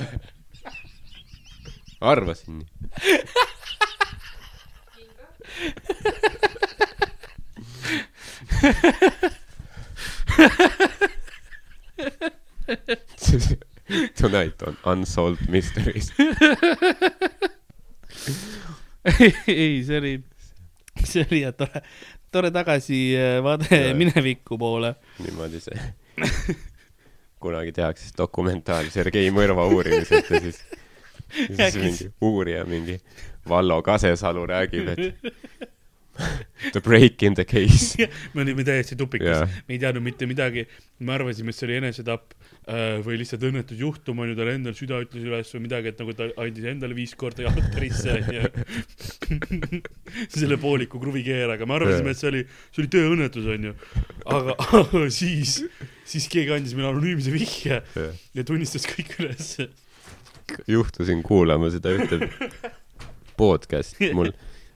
arvasin nii. Tonight on Unsolved Mysteries. ei, see oli, see oli jah tore, tore tagasivaade Jaa. mineviku poole. niimoodi see. kunagi tehakse siis dokumentaal Sergei mõrva uurimisest ja siis, siis mingi uurija, mingi Vallo Kasesalu räägib, et the break in the case. me olime täiesti tupikus Jaa. me ei teadnud mitte midagi, me arvasime, et see oli enesetapp äh, või lihtsalt õnnetusjuhtum onju, tal endal süda ütles üles või midagi, et nagu ta andis endale viis korda jalgpärisse onju. selle pooliku kruvikeeraga, me arvasime, et see oli, see oli tööõnnetus onju. aga siis, siis keegi andis meile anonüümse vihje ja tunnistas kõik ülesse. juhtusin kuulama seda ühte podcast'i, mul,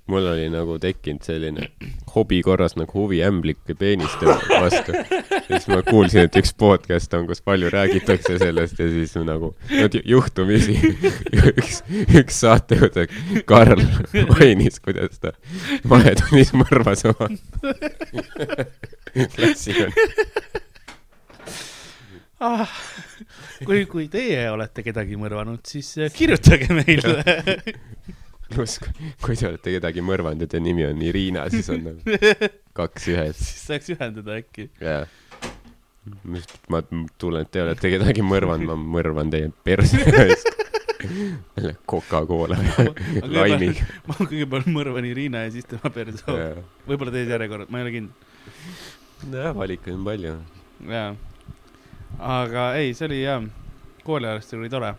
mul oli nagu tekkinud selline hobi korras nagu huvi ämblike peeniste vastu. ja siis ma kuulsin, et üks podcast on, kus palju räägitakse sellest ja siis nagu no, ju- juhtumisi üks, üks saatejuht, Karl mainis, kuidas ta vahetunnis mõrvas oma klassikonni. ah,. kui, kui teie olete kedagi mõrvanud, siis kirjutage meile. pluss, kui te olete kedagi mõrvanud ja teie nimi on Irina, siis on nagu kaks ühes. siis saaks ühendada äkki. jaa. ma tunnen, et te olete kedagi mõrvanud, ma mõrvan teie perse selle Coca-Cola laimiga. ma kõigepealt mõrvan Irina ja siis tema perse. võib-olla teises järjekorras, ma ei ole kindel. jah, valikuid on palju. jaa. aga ei, see oli jah, kooliajast oli tore.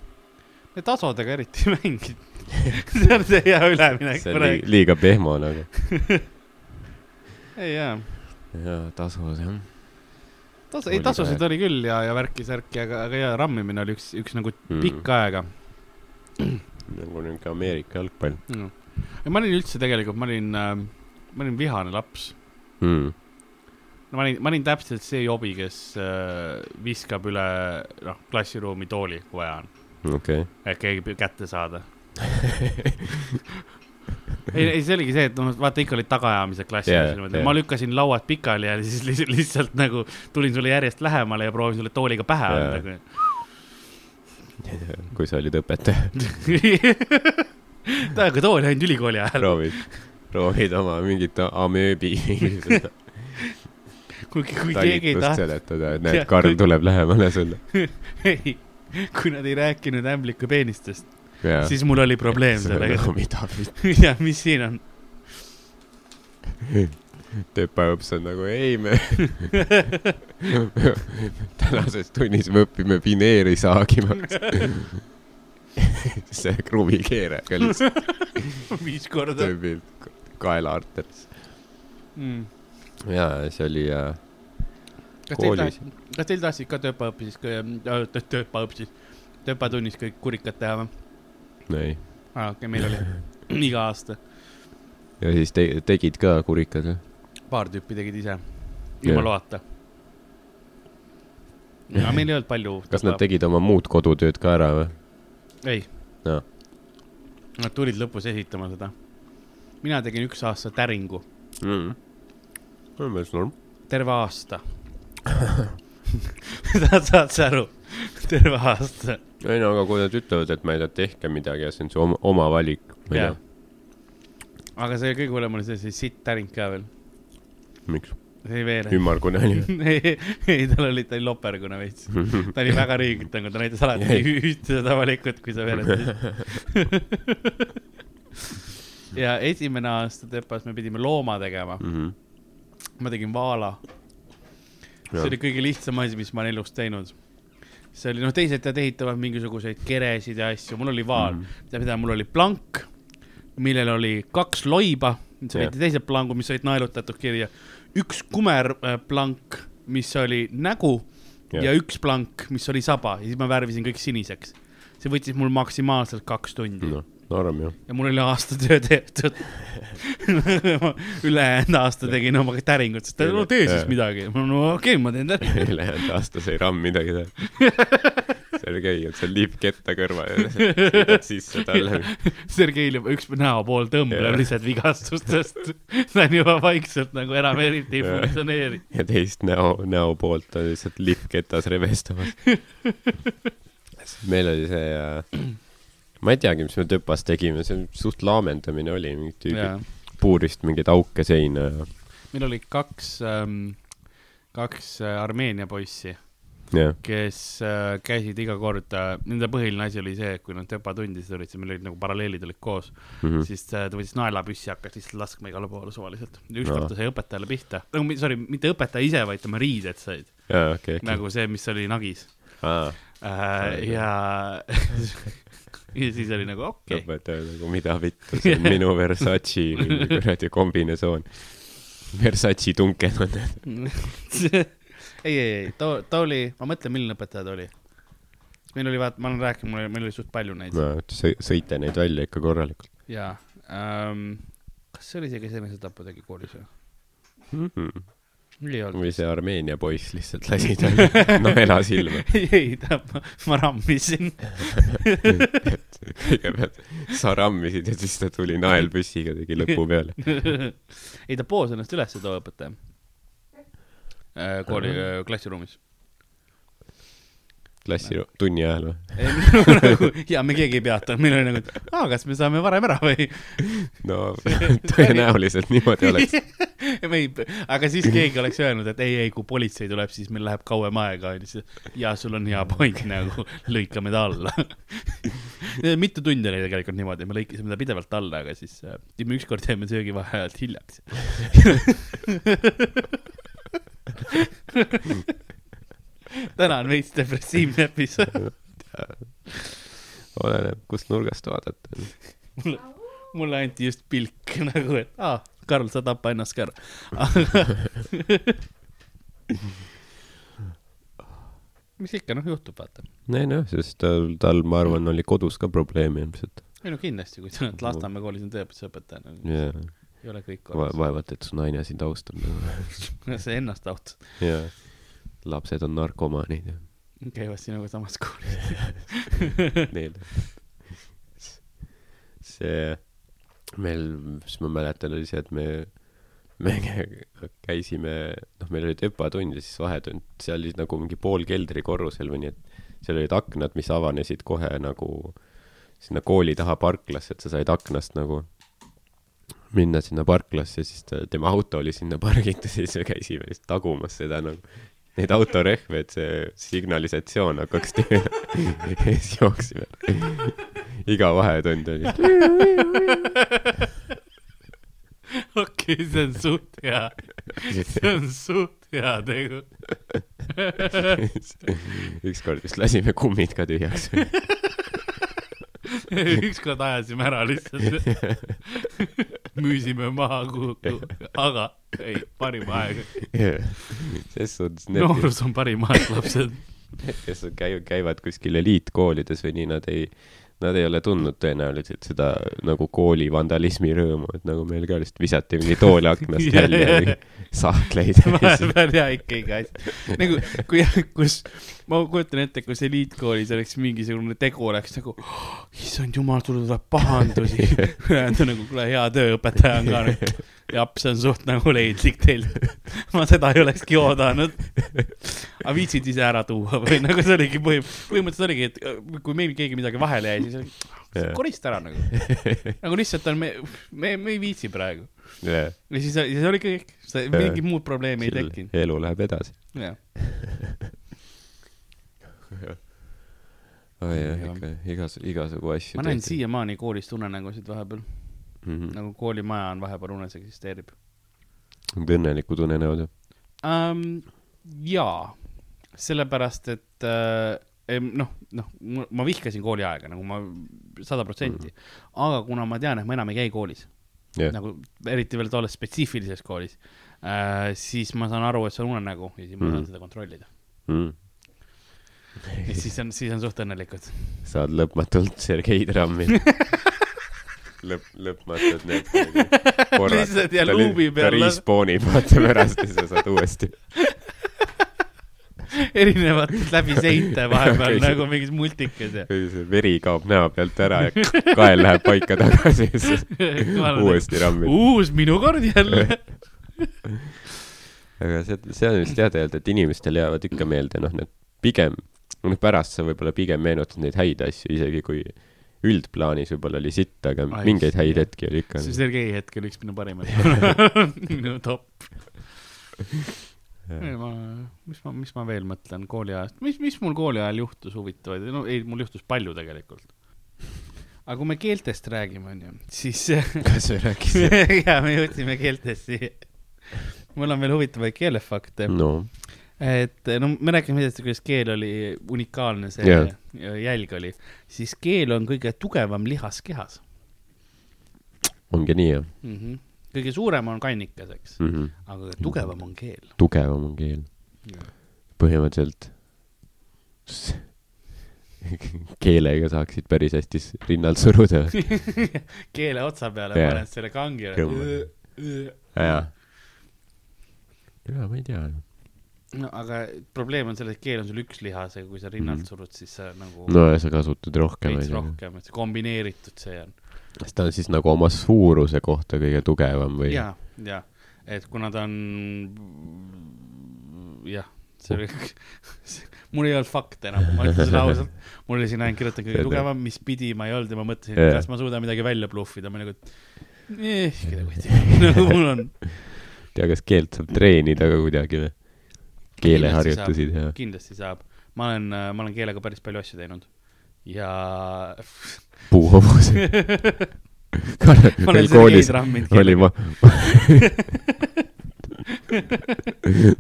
Tasodega eriti ei mänginud. see on see hea üleminek see on li liiga pehmo nagu. ei jaa, jaa, tasud jah. tasu, ei tasusid oli küll ja, ja värki-särki, aga, aga jaa, rammimine oli üks, üks nagu Mm. pikka aega nagu niuke Ameerika jalgpall no.. ja ma olin üldse tegelikult, ma olin äh,, ma olin vihane laps. mm.. no ma olin, ma olin täpselt see jobi, kes äh, viskab üle, noh, klassiruumi tooli, kui vaja on, okei et keegi püüab kätte saada. ei, ei see oligi see, et noh, vaata ikka olid tagaajamised klassis yeah, jaa. ma lükkasin lauad pikali ja siis lihtsalt, lihtsalt nagu tulin sulle järjest lähemale ja proovin sulle tooliga pähe anda. kui sa olid õpetaja, ta aga tooli ainult ülikooli ajal, proovid, proovid oma mingit amööbi kui, kui keegi ei tahtnud, seletada, et näed Karl tuleb lähemale sulle. ei, kui nad ei rääkinud ämbliku peenistest, jaa. siis mul oli probleem sellega. mida ja mis siin on? tööpäevaks on nagu ei me tänases tunnis me õpime pineeri saagimaks see kruvikeerajaga lihtsalt viis korda tööpil kaelaarteris mm.. ja see oli äh, kas teil tahtsid, kas teil tahtsid ka tööpäevaõppises, tööpäevaõppises, tööpäevatunnis kõik kurikad teha või? ei aa, okei, meil oli iga aasta. ja siis te, tegid ka kurikad või paar tüüpi tegid ise, ilma loata. ja meil ei olnud palju. kas nad? tegid oma muud kodutööd ka ära või ei Jaa.. Nad tulid lõpus esitama seda. mina tegin üks aasta täringu, mm.? minu meelest norm terve aasta. saad, saad sa aru? terve aasta. ei no aga kui nad ütlevad et ma ei tea tehke midagi ja see on su oma, oma valik aga see kõige hullem oli see, see sitt täring ka veel. miks see oli veel. ümmargune oli ei, ei tal oli, ta oli lopergune veits. ta oli väga riigilt nagu, ta näitas alati ühte seda valikut, kui sa veeretasid. ja esimene aasta Tepas me pidime looma tegema, Mhm. ma tegin vaala. See oli kõige lihtsam asi, mis ma olen elus teinud. see oli, noh, teised tead ehitavad mingisuguseid keresid ja asju, mul oli vaal mm.. tead mida, mul oli plank, millel oli kaks loiba, mis olid Jah. teised plangud, mis olid naelutatud kirja, üks kumerplank, mis oli nägu Jah. ja üks plank, mis oli saba ja siis ma värvisin kõik siniseks. see võttis mul maksimaalselt kaks tundi no. noh norm ju ja mul oli aasta töö tehtud. ülejäänud aasta tegin oma täringut, sest ta no tee siis midagi, no okei okay,, ma teen täringut. ülejäänud aasta sai ramm midagi teha Sergei on seal liivketta kõrval ja sisse talle. Sergeil juba üks näopool tõmbleb Jah. lihtsalt vigastustest. ta on juba vaikselt nagu enam eriti ei funktsioneeri. ja teist näo, näo poolt on lihtsalt liivketas revestamas. meil oli see äh,, ma ei teagi, mis me töpas tegime, see suht laamendamine oli, mingid tüübid puurist mingeid auke seina ja, meil oli kaks ähm,, kaks äh, Armeenia poissi, jah, kes äh, käisid iga kord äh,, nende põhiline asi oli see, et kui nad töpa tundisid olid, siis meil olid nagu paralleelid olid koos mm, Mhm. siis äh, ta võttis naelapüssi ja hakkas lihtsalt laskma igale poole suvaliselt. ükskord ta sai õpetajale pihta, no sorry, mitte õpetaja ise, vaid tema riided said jaa, okei, okei. nagu see, mis oli nagis aa, äh,. ja ja siis oli nagu okei okay., õpetaja nagu mida vittu, see on minu Versace kuradi kombinesoon. Versace tunken on ei, ei, ei, too, too oli, ma mõtlen, milline õpetaja ta oli. meil oli vaata, ma olen rääkinud, meil oli suht palju neid no sõ- sõite neid välja ikka korralikult ja ähm,. kas see oli see, kes enesetapu tegi koolis või? mm. -hmm. Või see Armeenia poiss lihtsalt lasi talle naela silma. ei, ta, ma rammisin. kõigepealt sa rammisid ja siis ta tuli naelpüssiga, tegi lõpu peale. ei, ta poos ennast üles, too õpetaja. kooli äh, klassiruumis. Klassi tunni ajal või? nagu, ja me keegi ei peatanud, meil oli nagu, et aa, kas me saame varem ära või? no tõenäoliselt niimoodi oleks. me ei, aga siis keegi oleks öelnud, et ei, ei, kui politsei tuleb, siis meil läheb kauem aega, onju. ja sul on hea point nagu, lõikame ta alla. mitu tundi oli tegelikult niimoodi, me lõikasime ta pidevalt alla, aga siis äh, me ükskord jäime söögivaheajalt hiljaks. Täna on veits depressiivne episood. oleneb, kust nurgast vaadata. mulle, mulle anti just pilk nagu, et aa, Karl, sa tapa ennast ka ära. mis ikka, noh, juhtub, vaata. ei noh, sest tal, tal, ma arvan, oli kodus ka probleeme ilmselt. ei no kindlasti, kui sa oled Lasnamäe koolis on tööõpetusõpetaja no,, jaa, ei ole kõik Va- korras. vaevalt, et su naine sind austab nagu. sa ennast autad, jaa, lapsed on narkomaanid ja käivad sinuga samas koolis. neil. see, meil, mis ma mäletan, oli see, et me, me kä- käisime, noh, meil oli öpatund ja siis vahetund, seal oli nagu mingi pool keldrikorrusel või nii, et seal olid aknad, mis avanesid kohe nagu sinna kooli taha parklasse, et sa said aknast nagu minna sinna parklasse, siis ta, tema auto oli sinna pargitud, siis me käisime lihtsalt tagumas seda nagu neid autorehve, et see signalisatsioon hakkaks siis jooksime. iga vahetund oli. okei, see on suht hea, see on suht hea tegu. ükskord vist lasime kummid ka tühjaks. ükskord ajasime ära lihtsalt. müüsime maha kuhugi, aga ei, parim aeg. ses suhtes need, noorus on parim aeg, lapsed. kes käi-, käivad kuskil eliitkoolides või nii, nad ei, nad ei ole tundnud tõenäoliselt seda nagu kooli vandalismi rõõmu, et nagu meil ka lihtsalt visati mingi tooli aknast Jaa, välja jaa. või sahtleid. vahepeal ja ikka iga asi. nagu, kui, kus, ma kujutan ette, kus eliitkoolis oleks mingisugune tegu oleks nagu oh,, issand jumal, sulle tuleb pahandusi. ülejäänud on nagu, kuule, hea töö, õpetaja on ka nüüd. japs, see on suht nagu leidlik teil. ma seda ei olekski oodanud. aga viitsid ise ära tuua või nagu see oligi põhim-, põhimõtteliselt oligi, et äh, kui meil keegi midagi vahele jäi, siis oli korista ära nagu. nagu lihtsalt on, me, me, me ei viitsi praegu. ja siis, siis oli kõik, mingit muud probleemi ei tekkinud. elu läheb edasi. jah, oi jah, Jah. ikka igas, igasugu asju. ma näen. siiamaani koolis unenägusid vahepeal, Mhm. nagu koolimaja on vahepeal unes eksisteerib õnnelikud unenäod jah? um,. jaa, sellepärast et äh, noh, noh, ma vihkasin kooliaega nagu ma sada protsenti, aga kuna ma tean, et ma enam ei käi koolis Jah. nagu eriti veel tolles spetsiifilises koolis äh,, siis ma saan aru, et see on unenägu ja siis ma saan Mhm. seda kontrollida. mm.. ja siis on, siis on suht õnnelikud. saad lõpmatult Sergeid rammida. lõpp, lõpmatult need Lihtsalt ja luubi ta peal las- respawnib vaata pärast ja sa saad uuesti. erinevatelt läbi seinte vahepeal nagu mingis multikas ja see veri kaob näo pealt ära ja kael läheb paika tagasi ja siis uuesti rammid. uus minu kord jälle. aga see, see on vist teada öelda, et inimestele jäävad ikka meelde, noh, need pigem, noh, pärast sa võib-olla pigem meenutad neid häid asju, isegi kui üldplaanis võib-olla oli sitt, aga Ai, mingeid häid jah. hetki oli ikka. see Sergei hetk oli üks minu parimaid. minu top. ma, mis ma, mis ma veel mõtlen kooliajast, mis, mis mul kooli ajal juhtus huvitavaid, no ei, mul juhtus palju tegelikult. aga kui me keeltest räägime, onju, siis kas me rääkisime? ja me jõudsime keeltest siia. mul on veel huvitavaid keelefakte, no, et no me rääkisime sellest, kuidas keel oli unikaalne, see Jah. jälg oli, siis keel on kõige tugevam lihas kehas ongi nii jah mm. -hmm. kõige suurem on kannikas, eks, mm? -hmm. aga kõige tugevam on keel. tugevam on keel. põhimõtteliselt s- keelega saaksid päris hästi rinnalt suruda. keele otsa peale Jah. paned selle kangi. jaa. ja ma ei tea. No aga probleem on selles, et keel on sul üks lihas ja kui sa rinnalt Mhm. surud, siis sa nagu no ja sa kasutad rohkem, rohkem, et see kombineeritud see on. kas ta on siis nagu oma suuruse kohta kõige tugevam või? ja, ja, et kuna ta on, jah, see oli, mul ei olnud fakte enam, ma ütlen seda ausalt. mul oli siin ainult kirjutatud kõige tugevam, mis pidi ma ei olnud ja ma mõtlesin, et kas ma suudan midagi välja bluffida, ma nagu, eh, keda tea, nagu mul on tea, kas keelt saab treenida ka kuidagi või? Keeleharjutusi teha. kindlasti saab. ma olen, ma olen keelega päris palju asju teinud ja puuhobus. ma olen veel koolis oli ma,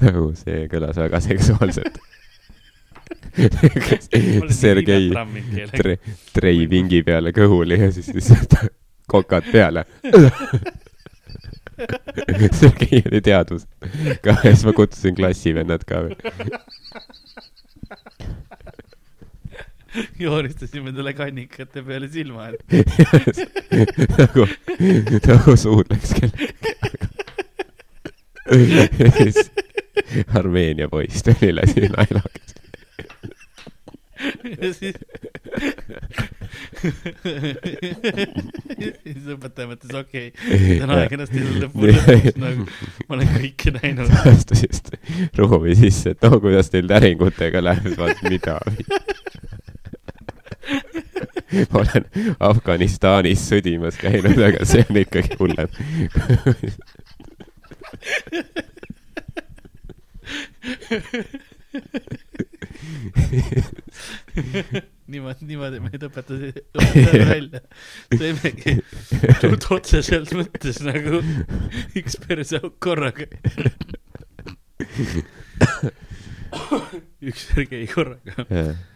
nagu see kõlas väga seksuaalselt. Sergei tre-, trei vingi peale kõhuli ja siis lihtsalt kokad peale. Sergei oli teadvus ka ja siis ma kutsusin klassivennad ka veel. joonistasime talle kannikate peale silma, et nagu, nagu suud läks kellelegi. Armeenia poiss tuli lasi naelaga. Siis õpetaja mõtles, okei okay,, see on aeg ennast lõpuni lõpuks nagu, ma olen kõike näinud. astus just ruumi sisse, et no kuidas teil täringutega läheb, siis vaatasin, mida. ma olen Afganistanis sõdimas käinud, aga see on ikkagi hullem. niimoodi, niimoodi meid õpetas, õpetas välja. saimegi suht otseselt mõttes nagu üks perseauk korraga. üks Sergei korraga.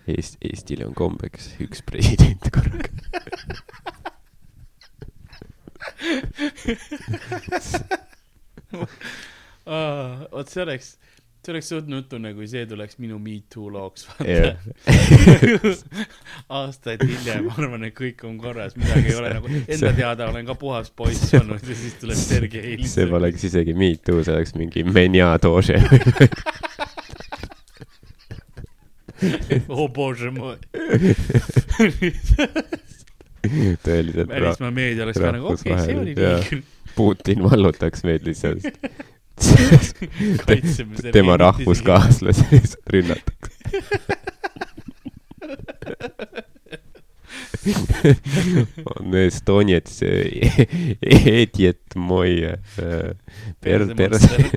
Eest-, Eestil on kombeks üks president korraga. vot see oleks, see oleks suht nutune, kui see tuleks minu Me Too looks, vaata. aastaid hiljem arvan, et kõik on korras, midagi ei ole nagu, enda teada olen ka puhas poiss olnud ja siis tuleb Sergei see lihtsalt. poleks isegi Me Too, see oleks mingi Menja Dože. oh bože moj. tõeliselt välismaa meedia oleks ka nagu, okei okay,, see oli nii. Putin vallutaks meid lihtsalt. kaitseme selle. tema. rahvuskaaslasi lihtsalt rünnatakse. on Estoniet see Edjet Moi äh, per-, perse.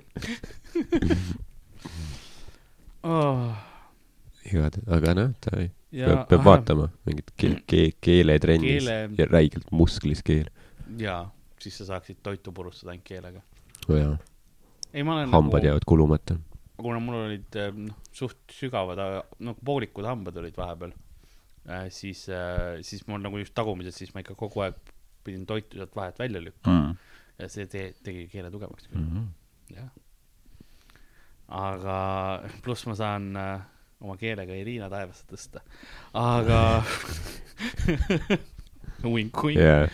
igatahes, aga noh, ta ei, peab, peab. vaatama mingit ke-, ke-, keeletrennis Keele- ja räigelt musklis keel. jaa, siis sa saaksid toitu purustada ainult keelega. oo jaa, ei, ma olen hambad nagu, jäävad kulumata. kuna mul olid äh, noh, suht sügavad, noh, poolikud hambad olid vahepeal äh,, siis äh,, siis mul nagu just tagumised, siis ma ikka kogu aeg pidin toitu sealt vahelt välja lükkama mm. ja see te tegi keele tugevaks küll mm., jah. aga pluss ma saan äh, oma keelega Irina taevasse tõsta, aga vink-vink jaa,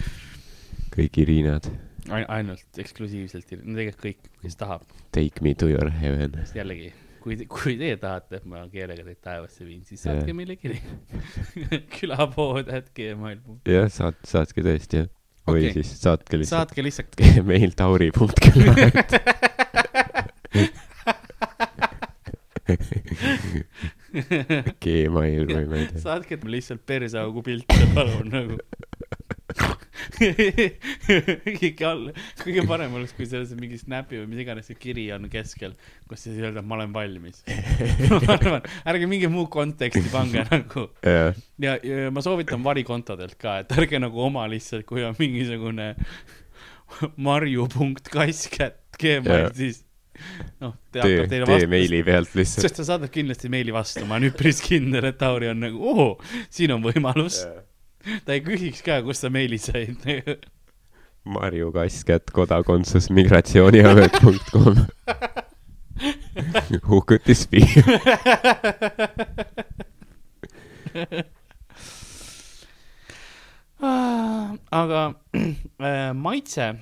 kõik Irinad, ainult eksklusiivselt, tegelikult kõik, kes tahab, take me to your heaven. jällegi kui, kui teie tahate, et ma keelega teid taevasse viin, siis saatke Jah. meile kiri. külapood at gmail. jah, saad, saatke tõesti jah. või okay. siis saatke lihtsalt saatke lihtsalt meil tauri.küla. Gmail või ma ei tea. saatke lihtsalt perseaugu pilte, palun nagu. kõige all, kõige parem oleks, kui selles mingi Snapi või mis iganes see kiri on keskel, kus siis öelda, et ma olen valmis. ma arvan, ärge mingi muu konteksti pange nagu jah, ja, ja ma soovitan varikontodelt ka, et ärge nagu oma lihtsalt, kui on mingisugune marju.kasskätt gmail Jaa., siis noh, tee, hakkab teile tee vastu meili pealt lihtsalt. sest ta saadab kindlasti meili vastu, ma olen üpris kindel, et Tauri on nagu, oo, siin on võimalus. ta ei küsiks ka, kust sa meili said. Marju Kasskätt, kodakondsus migratsiooniamet.com. Who could this be? aga äh, maitse,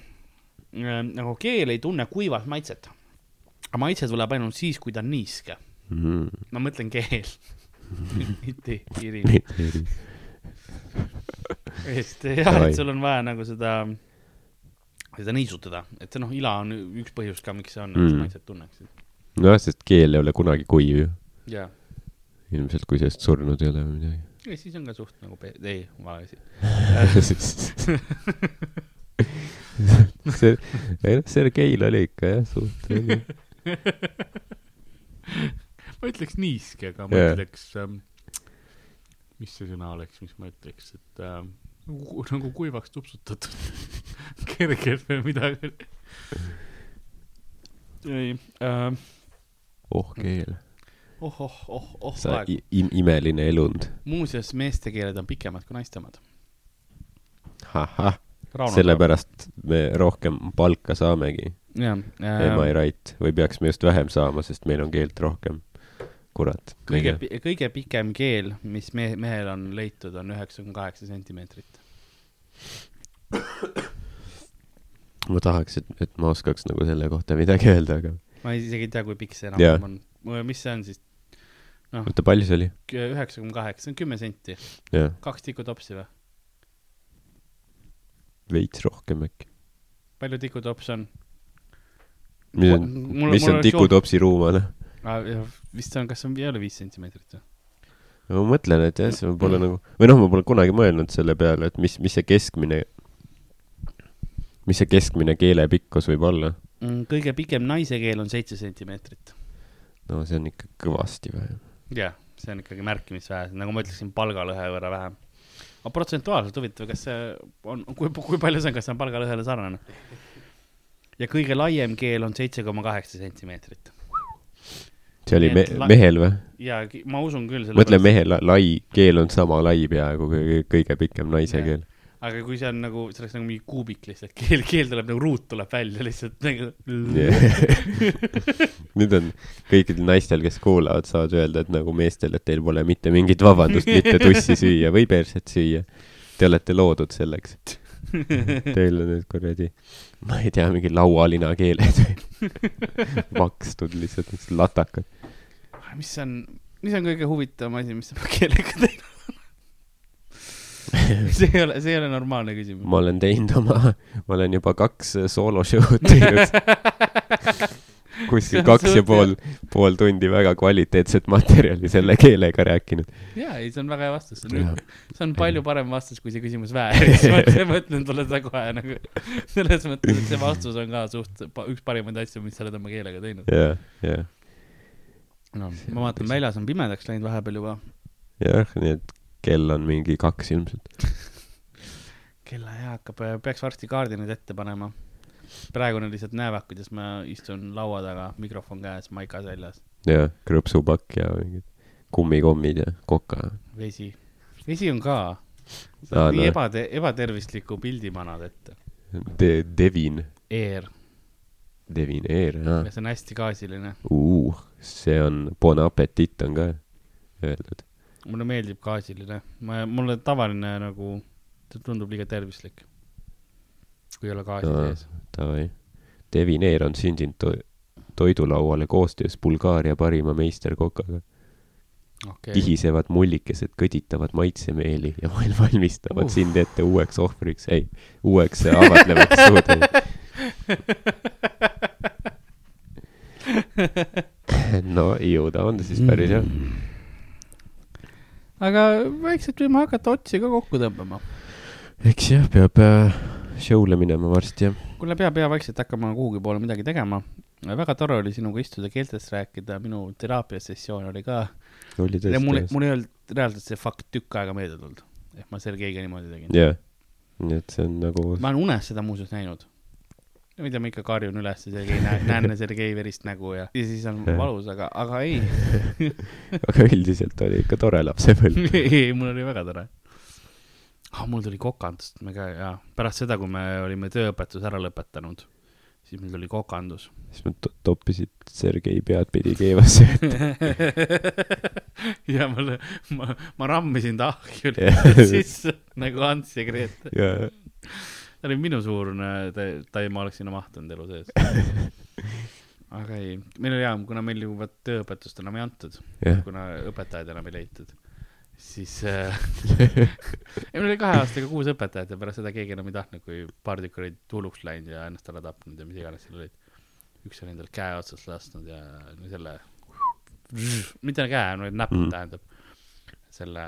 nagu keel ei tunne kuivat maitset. Aga maitse tuleb ainult siis, kui ta on niiske. ma mõtlen keel, mitte kiri. et jah, et sul on vaja nagu seda, seda niisutada, et see noh, ila on üks põhjus ka, miks see on, et Mm. sa maitset tunneksid. nojah, sest keel ei ole kunagi kuiv ju. jaa, ilmselt, kui sellest surnud ei ole või midagi. ja siis on ka suht nagu, ei, vale asi. see, ei noh, Sergeil oli ikka jah, suht. ma ütleks niiske, aga ma Jaa. ütleks ähm,, mis see sõna oleks, mis ma ütleks, et ähm, nagu, kuivaks tupsutatud. kergelt või midagi. ei ähm,, oh keel, oh, oh, oh, oh sa aeg. i- im- imeline elund. muuseas, meeste keeled on pikemad kui naiste omad. ahah, sellepärast me rohkem palka saamegi. Jah Am I right? või peaksime just vähem saama, sest meil on keelt rohkem? kurat. kõige, kõige pikem keel, mis me, mehel on leitud, on üheksakümmend kaheksa sentimeetrit. ma tahaks, et, et ma oskaks nagu selle kohta midagi öelda, aga ma isegi ei tea, kui pikk see Jaa. enam on. mis see on siis? oota, palju see oli? üheksakümmend kaheksa, see on kümme senti. kaks tikutopsi või? veits rohkem äkki. palju tikutops on? Mis on, mis on tikutopsi ruumane? vist on, kas on, ei ole viis sentimeetrit või? ma mõtlen, et jah, see pole nagu, või noh, ma pole kunagi mõelnud selle peale, et mis, mis see keskmine, mis see keskmine keele pikkus võib olla. Mm, kõige pikem naise keel on seitse sentimeetrit. no see on ikka kõvasti vähem. jah, see on ikkagi märkimisväärne, nagu ma ütleksin, palgalõhe võrra vähem. aga protsentuaalselt huvitav, kas see on, kui, kui palju see on, kas see on palgalõhele sarnane? Ja kõige laiem keel on seitse koma kaheksa sentimeetrit. see oli me mehel või? ja ki- ma usun küll. mõtle, mehe la lai keel on sama lai peaaegu kui kõige pikem naise Jah. keel. aga kui see on nagu, see oleks nagu mingi kuubik lihtsalt, keel, keel tuleb nagu ruut tuleb välja lihtsalt nagu nüüd on kõikidel naistel, kes kuulavad, saavad öelda, et nagu meestel, et teil pole mitte mingit vabandust mitte tussi süüa või perset süüa. Te olete loodud selleks. Teil on nüüd kuradi, ma ei tea, mingi laualina keeled või makstud lihtsalt, mis latakad. mis on, mis on kõige huvitavam asi, mis sa keelega teinud oled? see ei ole, see ei ole normaalne küsimus. ma olen teinud oma, ma olen juba kaks sooloshow'd teinud. Kuskil kaks ja pool, pool tundi väga kvaliteetset materjali selle keelega rääkinud. jaa, ei, see on väga hea vastus, see on, see on palju parem vastus, kui see küsimus vääris. ma mõtlen talle seda kohe nagu, selles mõttes, et see vastus on ka suht üks parimaid asju, mis sa oled oma keelega teinud. jah, jah, no ma vaatan, väljas on pimedaks läinud vahepeal juba. jah, nii et kell on mingi kaks ilmselt. kellaaja hakkab, peaks varsti kaardi nüüd ette panema. Praegu nad lihtsalt näevad, kuidas ma istun laua taga, mikrofon käes, maika seljas, jah, krõpsupakk ja mingid kummikommid ja koka. vesi. vesi on ka. Aa, nii no. ebate-, ebatervisliku pildi manad ette. De-, Devin, Air, Devin Air, aa ja see on hästi gaasiline. uh,. see on Bon Appetit on ka öeldud. mulle meeldib gaasiline, ma, mulle tavaline nagu, ta tundub liiga tervislik. Kui ei ole gaasi Aa. sees. Davai. Devin Air on sündinud tu- toidulauale koostöös Bulgaaria parima meisterkokaga. okei, kihisevad mullikesed kõditavad maitsemeeli ja val- valmistavad Uh. sind ette uueks ohvriks, ei, uueks avadlevaks suudel. no ju ta on siis päris hea. aga vaikselt võime hakata otsi ka kokku tõmbama. eks jah, peab äh, show'le minema varsti jah. kuule, peab hea vaikselt hakkama kuhugi poole midagi tegema. väga tore oli sinuga istuda, keeltest rääkida, minu teraapiasessioon oli ka. oli ja mul, tõesti. mul ei olnud reaalselt see fakt tükk aega meelde tulnud. et ma Sergeiga niimoodi tegin. jah, nii et see on nagu, ma olen unes seda muuseas näinud. ei tea, ma ikka karjun üles Sergei, näen, Sergei verist nägu ja, ja siis on valus, aga, aga ei. aga üldiselt oli ikka tore lapsepõlv. ei, mul oli väga tore ah,. mul tuli kokandust, me ka, jaa, pärast seda, kui me olime tööõpetuse ära lõpetanud, siis meil tuli kokandus. siis nad to- toppisid Sergei pead pidi keevasse. ja ma, ma, ma rammisin ta ahju sisse nagu Ants ja Grete. ta oli minusuurune, ta, ta ei, ma oleks sinna mahtunud elu sees. aga ei, meil oli hea, kuna meil juba tööõpetust enam ei antud, kuna õpetajaid enam ei leitud, siis äh, ei, meil oli kahe aastaga kuus õpetajat ja pärast seda keegi enam ei tahtnud, kui paar tükki olid hulluks läinud ja ennast ära tapnud ja mis iganes seal olid. üks oli endal käe otsast lasknud ja no selle, mitte käe, vaid näpp Mm. tähendab, selle,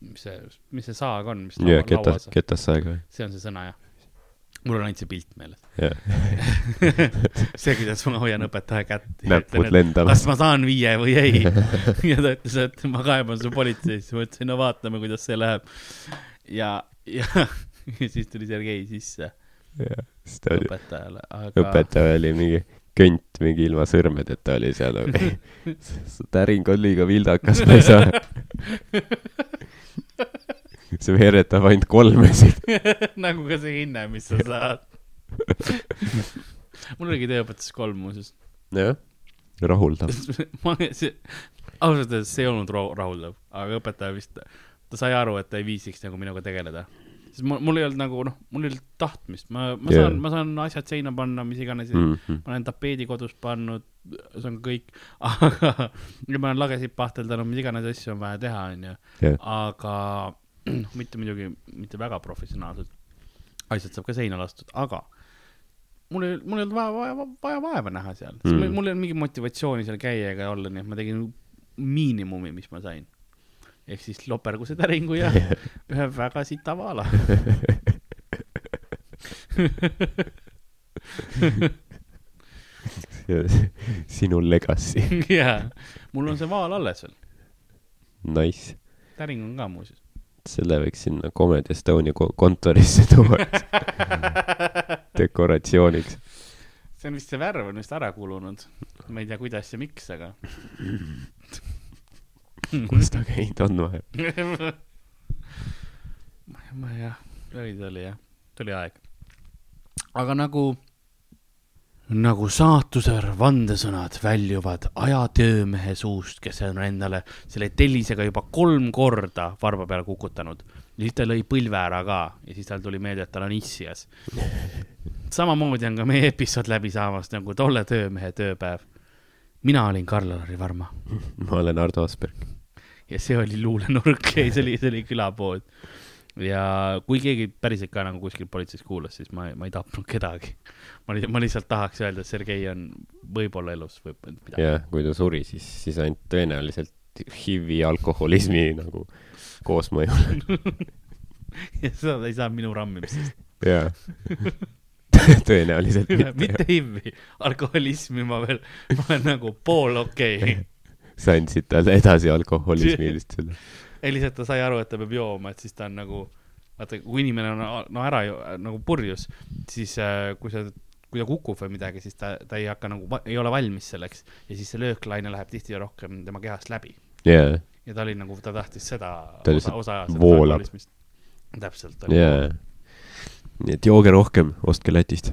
mis see, mis see saag on, mis ja ketas, ketassaeg või? see on see sõna jah. Mul on ainult see pilt meeles. jah, see, kuidas ma hoian õpetaja kätt. näpud lendamas kas. ma saan viie või ei. ja ta ütles, et ma kaeban su politseisse, ma ütlesin, no vaatame, kuidas see läheb. ja, ja, ja siis tuli Sergei sisse oli, õpetajale, aga õpetaja oli mingi könt mingi ilma sõrmedeta oli seal, su täring on liiga vildakas, ma ei saa. See veeretab ainult kolmesid. nagu ka see hinne, mis sa saad. mul oligi tööõpetuses kolm muuseas. jah, rahuldav. ma, see, ausalt öeldes see ei olnud rahuldav, aga õpetaja vist, ta sai aru, et ta ei viitsiks nagu minuga tegeleda. sest mul, mul ei olnud nagu noh, mul ei olnud tahtmist, ma, ma Jaa. saan, ma saan asjad seina panna, mis iganes mm.. Mm -hmm. ma olen tapeedi kodus pannud, see on kõik, aga ma olen lagesid pahteldanud, mis iganes asju on vaja teha, onju. Aga mitte muidugi, mitte väga professionaalselt. asjad saab ka seina lastud, aga mul ei, mul ei olnud vaja, vaja, vaja vaeva näha seal mm. Mul ei olnud mingit motivatsiooni seal käia ega olla, nii et ma tegin miinimumi, mis ma sain. ehk siis loperguse täringu ja ühe väga sita vaala. sinu legacy, jaa, mul on see vaal alles veel, nice. täring on ka muuseas. Selle võiks sinna Comedy Estonia ko- kontorisse tuua dekoratsiooniks. see on vist, see värv on vist ära kulunud. ma ei tea, kuidas ja miks, aga. kus ta käinud on vahepeal? ma, ma jah, oli, ta oli jah, tuli aeg. aga nagu, nagu saatuse vandesõnad väljuvad ajatöömehe suust, kes on endale selle tellisega juba kolm korda varba peale kukutanud. siis ta lõi põlve ära ka ja siis tal tuli meelde, et tal on issias. samamoodi on ka meie episood läbi saamas nagu tolle töömehe tööpäev. mina olin Karl-Lari Varma ma olen Ardo Asperg. ja see oli luulenurk ja see oli, see oli külapood. Ja kui keegi päriselt ka nagu kuskil politseis kuulas, siis ma, ma ei tapnud kedagi. ma lihtsalt, ma lihtsalt tahaks öelda, et Sergei on võib-olla elus, võib midagi. ja kui ta suri, siis, siis ainult tõenäoliselt HIV-i alkoholismi nagu koosmõjul. ja seda ta ei saa minu rammimisest. jaa. tõenäoliselt mitte. mitte HIV-i, alkoholismi ma veel, ma olen nagu pool okei okay. sa andsid talle edasi alkoholismi lihtsalt. ei, lihtsalt ta sai aru, et ta peab jooma, et siis ta on nagu, vaata, kui inimene on no ära ju- nagu purjus, siis äh, kui sa, kui ta kukub või midagi, siis ta, ta ei hakka nagu, ei ole valmis selleks ja siis see lööklaine läheb tihti rohkem tema kehast läbi jaa, ja ta oli nagu, ta tahtis seda Ta osa, osa voolab.. täpselt. jaa. nii et jooge rohkem, ostke Lätist.